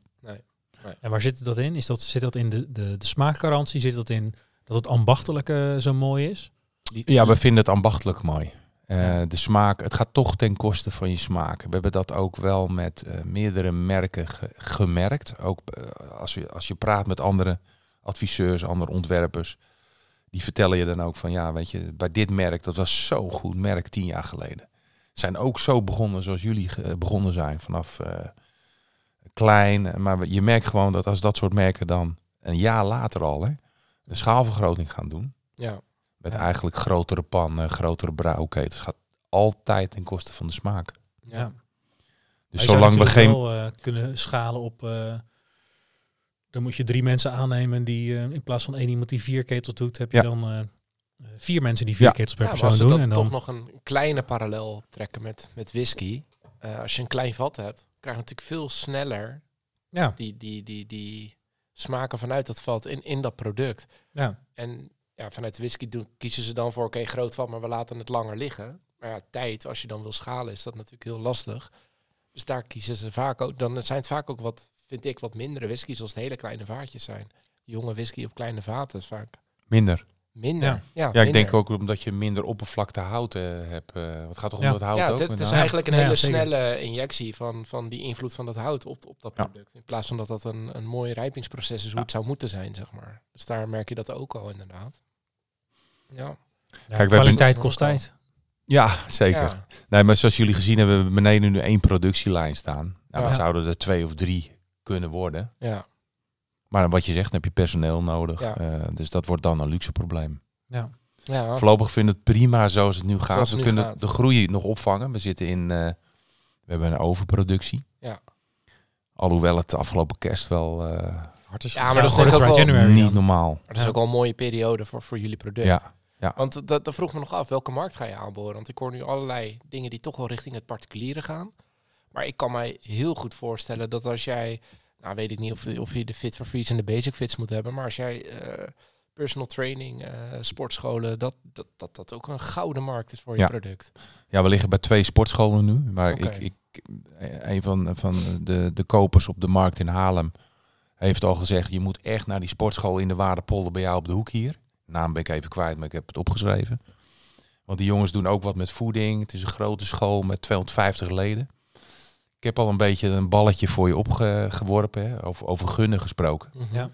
En waar zit dat in? Is dat, zit dat in de, de, de smaakgarantie? Zit dat in dat het ambachtelijke zo mooi is? Die- Ja, we vinden het ambachtelijk mooi. Eh. De smaak, het gaat toch ten koste van je smaak. We hebben dat ook wel met eh, meerdere merken ge- gemerkt. Ook eh, als, je, als je praat met andere adviseurs, andere ontwerpers. Die vertellen je dan ook van ja, weet je, bij dit merk, dat was zo'n goed merk tien jaar geleden. Zijn ook zo begonnen zoals jullie ge- begonnen zijn, vanaf eh, klein. Maar je merkt gewoon dat als dat soort merken dan een jaar later al hè, een schaalvergroting gaan doen. ja. Met Ja. eigenlijk grotere pannen, grotere brouwketens. Gaat altijd ten koste van de smaak. Ja. Dus je zou zolang we geen... wel eh, kunnen schalen op... eh, dan moet je drie mensen aannemen die eh, in plaats van één iemand die vier ketels doet, heb je Ja. dan eh, vier mensen die vier Ja. kettels per Ja, persoon doen. En dan, toch nog een kleine parallel trekken met, met whisky. Eh, als je een klein vat hebt, krijg je natuurlijk veel sneller ja, die, die, die, die smaken vanuit dat vat in, in dat product. ja, En ja, vanuit whisky doen, kiezen ze dan voor, oké, groot vat, maar we laten het langer liggen. Maar ja, tijd, als je dan wil schalen, is dat natuurlijk heel lastig. Dus daar kiezen ze vaak ook. Dan zijn het vaak ook wat, vind ik, wat mindere whiskies als het hele kleine vaatjes zijn. Jonge whisky op kleine vaten is vaak Minder. Minder. Ja. Ja, Ja, ik denk ook omdat je minder oppervlakte hout eh, hebt. eh wat gaat toch om Ja. dat hout Ja, ook? dit, met het is eigenlijk een Ja, hele snelle injectie van, van die invloed van dat hout op, op dat Ja. product. In plaats van dat dat een, een mooi rijpingsproces is, hoe Ja. het zou moeten zijn, zeg maar. Dus daar merk je dat ook al inderdaad. Ja. hebben- kwaliteit kost tijd. Ja, zeker. Ja. Nee, maar zoals jullie gezien hebben, we beneden nu één productielijn staan. Nou, Ja. dat zouden er twee of drie kunnen worden. ja. Maar wat je zegt, dan heb je personeel nodig. Ja. Eh, dus dat wordt dan een luxe probleem. Ja. ja. Voorlopig vind ik het prima zoals het nu gaat. We het nu kunnen gaat. de groei nog opvangen. We zitten in, eh, we hebben een overproductie. Ja. Alhoewel het de afgelopen kerst wel eh, Hard is Ja, maar dat is ook wel- January niet normaal. Maar dat is Ja. ook al een mooie periode voor, voor jullie product. Ja. Want dat, dat vroeg me nog af, welke markt ga je aanboren? Want ik hoor nu allerlei dingen die toch wel richting het particuliere gaan. Maar ik kan mij heel goed voorstellen dat als jij, nou weet ik niet of, of je de Fit for Freeze en de Basic Fits moet hebben, maar als jij eh, personal training, eh, sportscholen, dat, dat, dat dat ook een gouden markt is voor je product. Ja, we liggen bij twee sportscholen nu. Maar ik, ik, een van, van de, de kopers op de markt in Haarlem heeft al gezegd... je moet echt naar die sportschool in de Waardepolder bij jou op de hoek hier. Naam ben ik even kwijt, maar ik heb het opgeschreven. Want die jongens doen ook wat met voeding. Het is een grote school met 250 leden. Ik heb al een beetje een balletje voor je opgeworpen, hè, over, over gunnen gesproken. Mhm. Ja.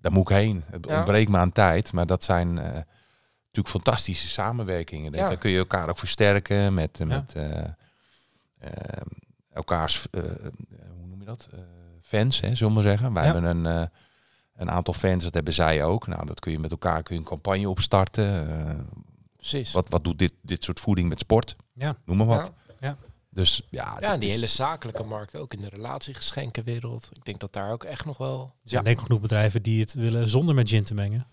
Daar moet ik heen. Het Ja. ontbreekt me aan tijd, maar dat zijn eh, natuurlijk fantastische samenwerkingen. Ja. Daar kun je elkaar ook versterken met, Ja. met eh, eh, elkaars, eh, hoe noem je dat? Eh, fans, hè, zullen we maar zeggen. Wij Ja. hebben een, eh, een aantal fans, dat hebben zij ook. Nou, dat kun je met elkaar kun je een campagne opstarten. Eh, Precies. wat, wat doet dit, dit soort voeding met sport? Ja. Noem maar wat. Ja. Dus ja, Ja, die is- hele zakelijke markt ook in de relatiegeschenkenwereld. Ik denk dat daar ook echt nog wel Er zijn denk ik genoeg bedrijven die het willen zonder met gin te mengen.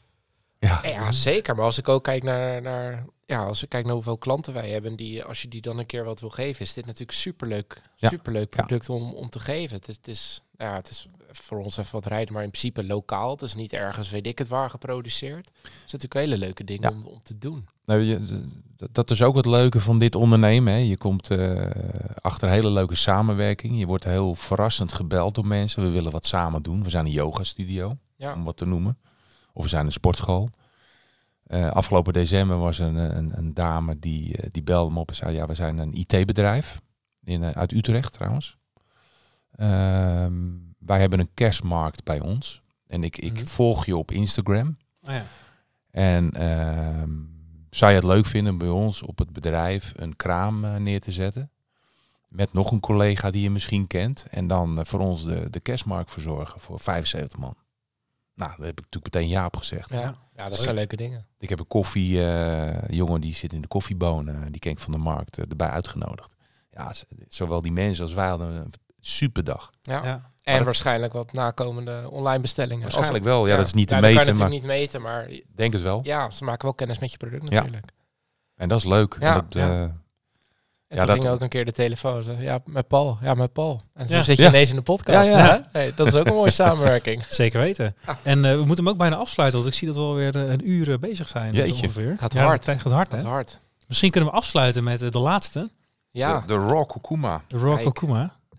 ja. Ja, zeker. Maar als ik ook kijk naar, naar ja, als ik kijk naar hoeveel klanten wij hebben, die, als je die dan een keer wat wil geven, is dit natuurlijk superleuk, Ja. superleuk Ja. product om, om te geven. Het is, het is, ja, het is voor ons even wat rijden, maar in principe lokaal. Het is niet ergens, weet ik het waar, geproduceerd. Het is natuurlijk hele leuke dingen Ja. om, om te doen. Nou, je, dat- is ook het leuke van dit ondernemen. Hè. Je komt eh, achter een hele leuke samenwerking. Je wordt heel verrassend gebeld door mensen. We willen wat samen doen. We zijn een yoga studio, Ja, om wat te noemen. Of we zijn een sportschool. Eh, afgelopen december was een, een, een dame die, eh, die belde me op en zei... ja, we zijn een IT-bedrijf in, uit Utrecht trouwens. Ehm, wij hebben een kerstmarkt bij ons. En ik, ik Mhm. volg je op Instagram. Oh ja. En ehm, zou je het leuk vinden bij ons op het bedrijf een kraam eh, neer te zetten? Met nog een collega die je misschien kent. En dan eh, voor ons de, de kerstmarkt verzorgen voor 75 man. Nou, daar heb ik natuurlijk meteen ja op gezegd. ja. ja dat zijn leuke dingen. Ik heb een koffie, eh, jongen die zit in de koffiebonen. Die ken ik van de markt erbij uitgenodigd. Ja, zowel die mensen als wij hadden een superdag. Ja. Ja. En dat- waarschijnlijk wat nakomende online bestellingen. Waarschijnlijk wel. Ja, dat is niet te ja, dat meten, kan je maar natuurlijk niet meten, maar denk het wel. ja, ze maken wel kennis met je product Ja. natuurlijk. En dat is leuk. Ja, En dat, ja. eh, En Ja, toen dat- ging ook een keer de telefoon. Zo, ja, met Paul. Ja, met Paul. En zo Ja. zit je Ja. ineens in de podcast. Ja, ja. hè? Hey, dat is ook een mooie (laughs) samenwerking. Zeker weten. En eh, we moeten hem ook bijna afsluiten, want ik zie dat we alweer eh, een uur eh, bezig zijn. Jeetje. Ongeveer. Gaat Ja, hard. gaat hard, Dat is hard. Misschien kunnen we afsluiten met eh, de laatste, Ja, de, de Raw Kukuma. de Raw Kijk.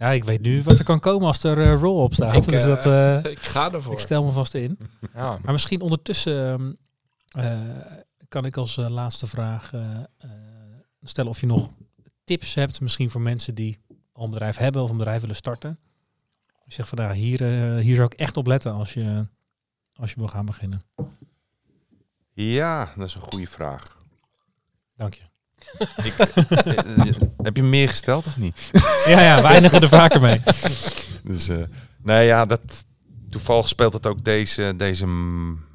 Ja, ik weet nu wat er kan komen als er eh, Raw op staat. Ik, dus eh, dat, eh, (laughs) ik ga ervoor. ik stel me vast in. (laughs) Ja. Maar misschien ondertussen ehm, eh, kan ik als laatste vraag stellen of je nog tips hebt, misschien voor mensen die al een bedrijf hebben of een bedrijf willen starten. Je zegt van nou, hier, hier zou ik echt op letten als je, als je wil gaan beginnen. Ja, dat is een goede vraag. Dank je. Ik, eh, eh, heb je meer gesteld of niet? Ja, ja, we eindigen er vaker mee. (laughs) Dus, eh nee, ja, dat, toevallig speelt het ook deze, deze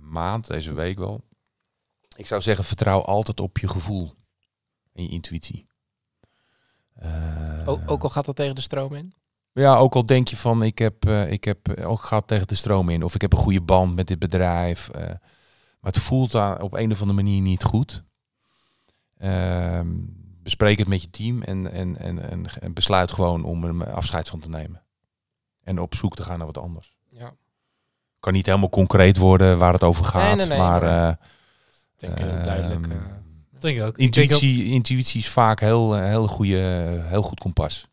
maand, deze week wel. Ik zou zeggen, vertrouw altijd op je gevoel en je intuïtie. Eh, Ook, ook al gaat dat tegen de stroom in. Ja, ook al denk je van, ik heb, eh, ik heb ook gehad tegen de stroom in. Of ik heb een goede band met dit bedrijf. eh, maar het voelt aan, op een of andere manier niet goed. Ehm, bespreek het met je team en, en, en, besluit gewoon om er afscheid van te nemen. En op zoek te gaan naar wat anders. Ja. Kan niet helemaal concreet worden waar het over gaat, nee, nee, maar... maar- eh, Ik denk heel duidelijk. ehm, eh, Dat denk ik ook. Ik denk ook- Intuïtie, is vaak heel, eh, heel, goede, heel goed kompas.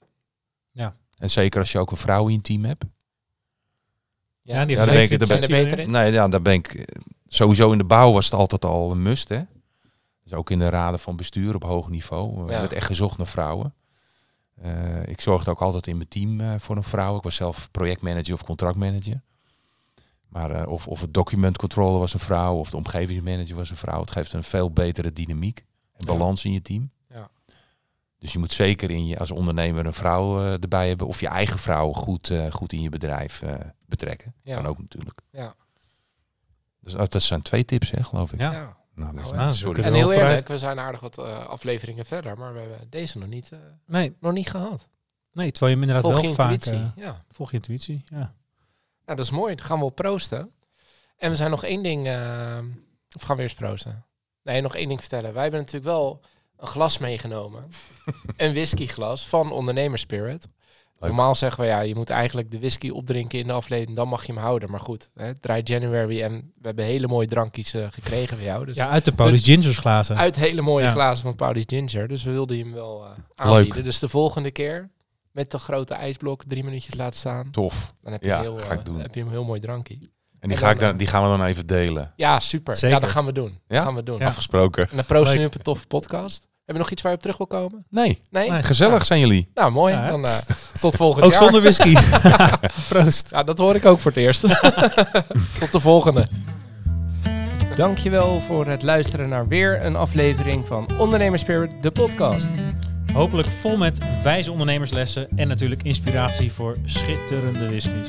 Ja. En zeker als je ook een vrouw in je team hebt. Ja, die Ja, heeft daar ben ik- daar. Nee, ja, daar ben ik eh, sowieso in de bouw was het altijd al een must. Hè? Dus ook in de raden van bestuur op hoog niveau. We Ja. werd echt gezocht naar vrouwen. Eh, ik zorgde ook altijd in mijn team eh, voor een vrouw. Ik was zelf projectmanager of contractmanager. Maar eh, of, of het document controller was een vrouw of de omgevingsmanager was een vrouw. Het geeft een veel betere dynamiek en Ja. balans in je team. Ja. Dus je moet zeker in je, als ondernemer een vrouw eh, erbij hebben. Of je eigen vrouw goed, eh, goed in je bedrijf eh, betrekken. Ja. Kan ook natuurlijk. Ja. Dus dat dat zijn twee tips, hè, geloof ik. Ja. Nou, dat is, Nou, ja, En we heel eerlijk, we zijn aardig wat eh, afleveringen verder, maar we hebben deze nog niet, eh, Nee, nog niet gehad. nee, terwijl je hem inderdaad Volg je wel vaak... intuïtie. eh, ja. volg je intuïtie, ja. Nou, dat is mooi. Dan gaan we op proosten. En we zijn nog één ding... eh, of gaan we eerst proosten? Nee, nog één ding vertellen. Wij hebben natuurlijk wel een glas meegenomen. (laughs) een whiskyglas van Ondernemerspirit. Normaal zeggen we, ja, je moet eigenlijk de whisky opdrinken in de aflevering, dan mag je hem houden. Maar goed, hè, dry January en we hebben hele mooie drankjes eh, gekregen van jou. Dus Ja, uit de Paulus Gingers glazen. uit hele mooie Ja. glazen van Pauli's Ginger. Dus we wilden hem wel eh aanbieden. Dus de volgende keer met de grote ijsblok drie minuutjes laten staan. Tof. Dan heb je, Ja, heel, eh, heb je een heel mooi drankje. En die, En ga ik dan, die gaan we dan even delen. Ja, super. Zeker. Ja, dat gaan we doen. Ja? Dat gaan we doen. Ja. Afgesproken. En dan proosten we Leuk. op een toffe podcast. Heb je nog iets waar je op terug wil komen? Nee, Nee? Nee. gezellig zijn jullie. Nou, mooi. Ja, dan eh, tot volgend Ook jaar. zonder whisky. (laughs) Proost. Ja, dat hoor ik ook voor het eerst. (laughs) Tot de volgende. Dankjewel voor het luisteren naar weer een aflevering van Ondernemerspirit, de podcast. Hopelijk vol met wijze ondernemerslessen en natuurlijk inspiratie voor schitterende whiskies.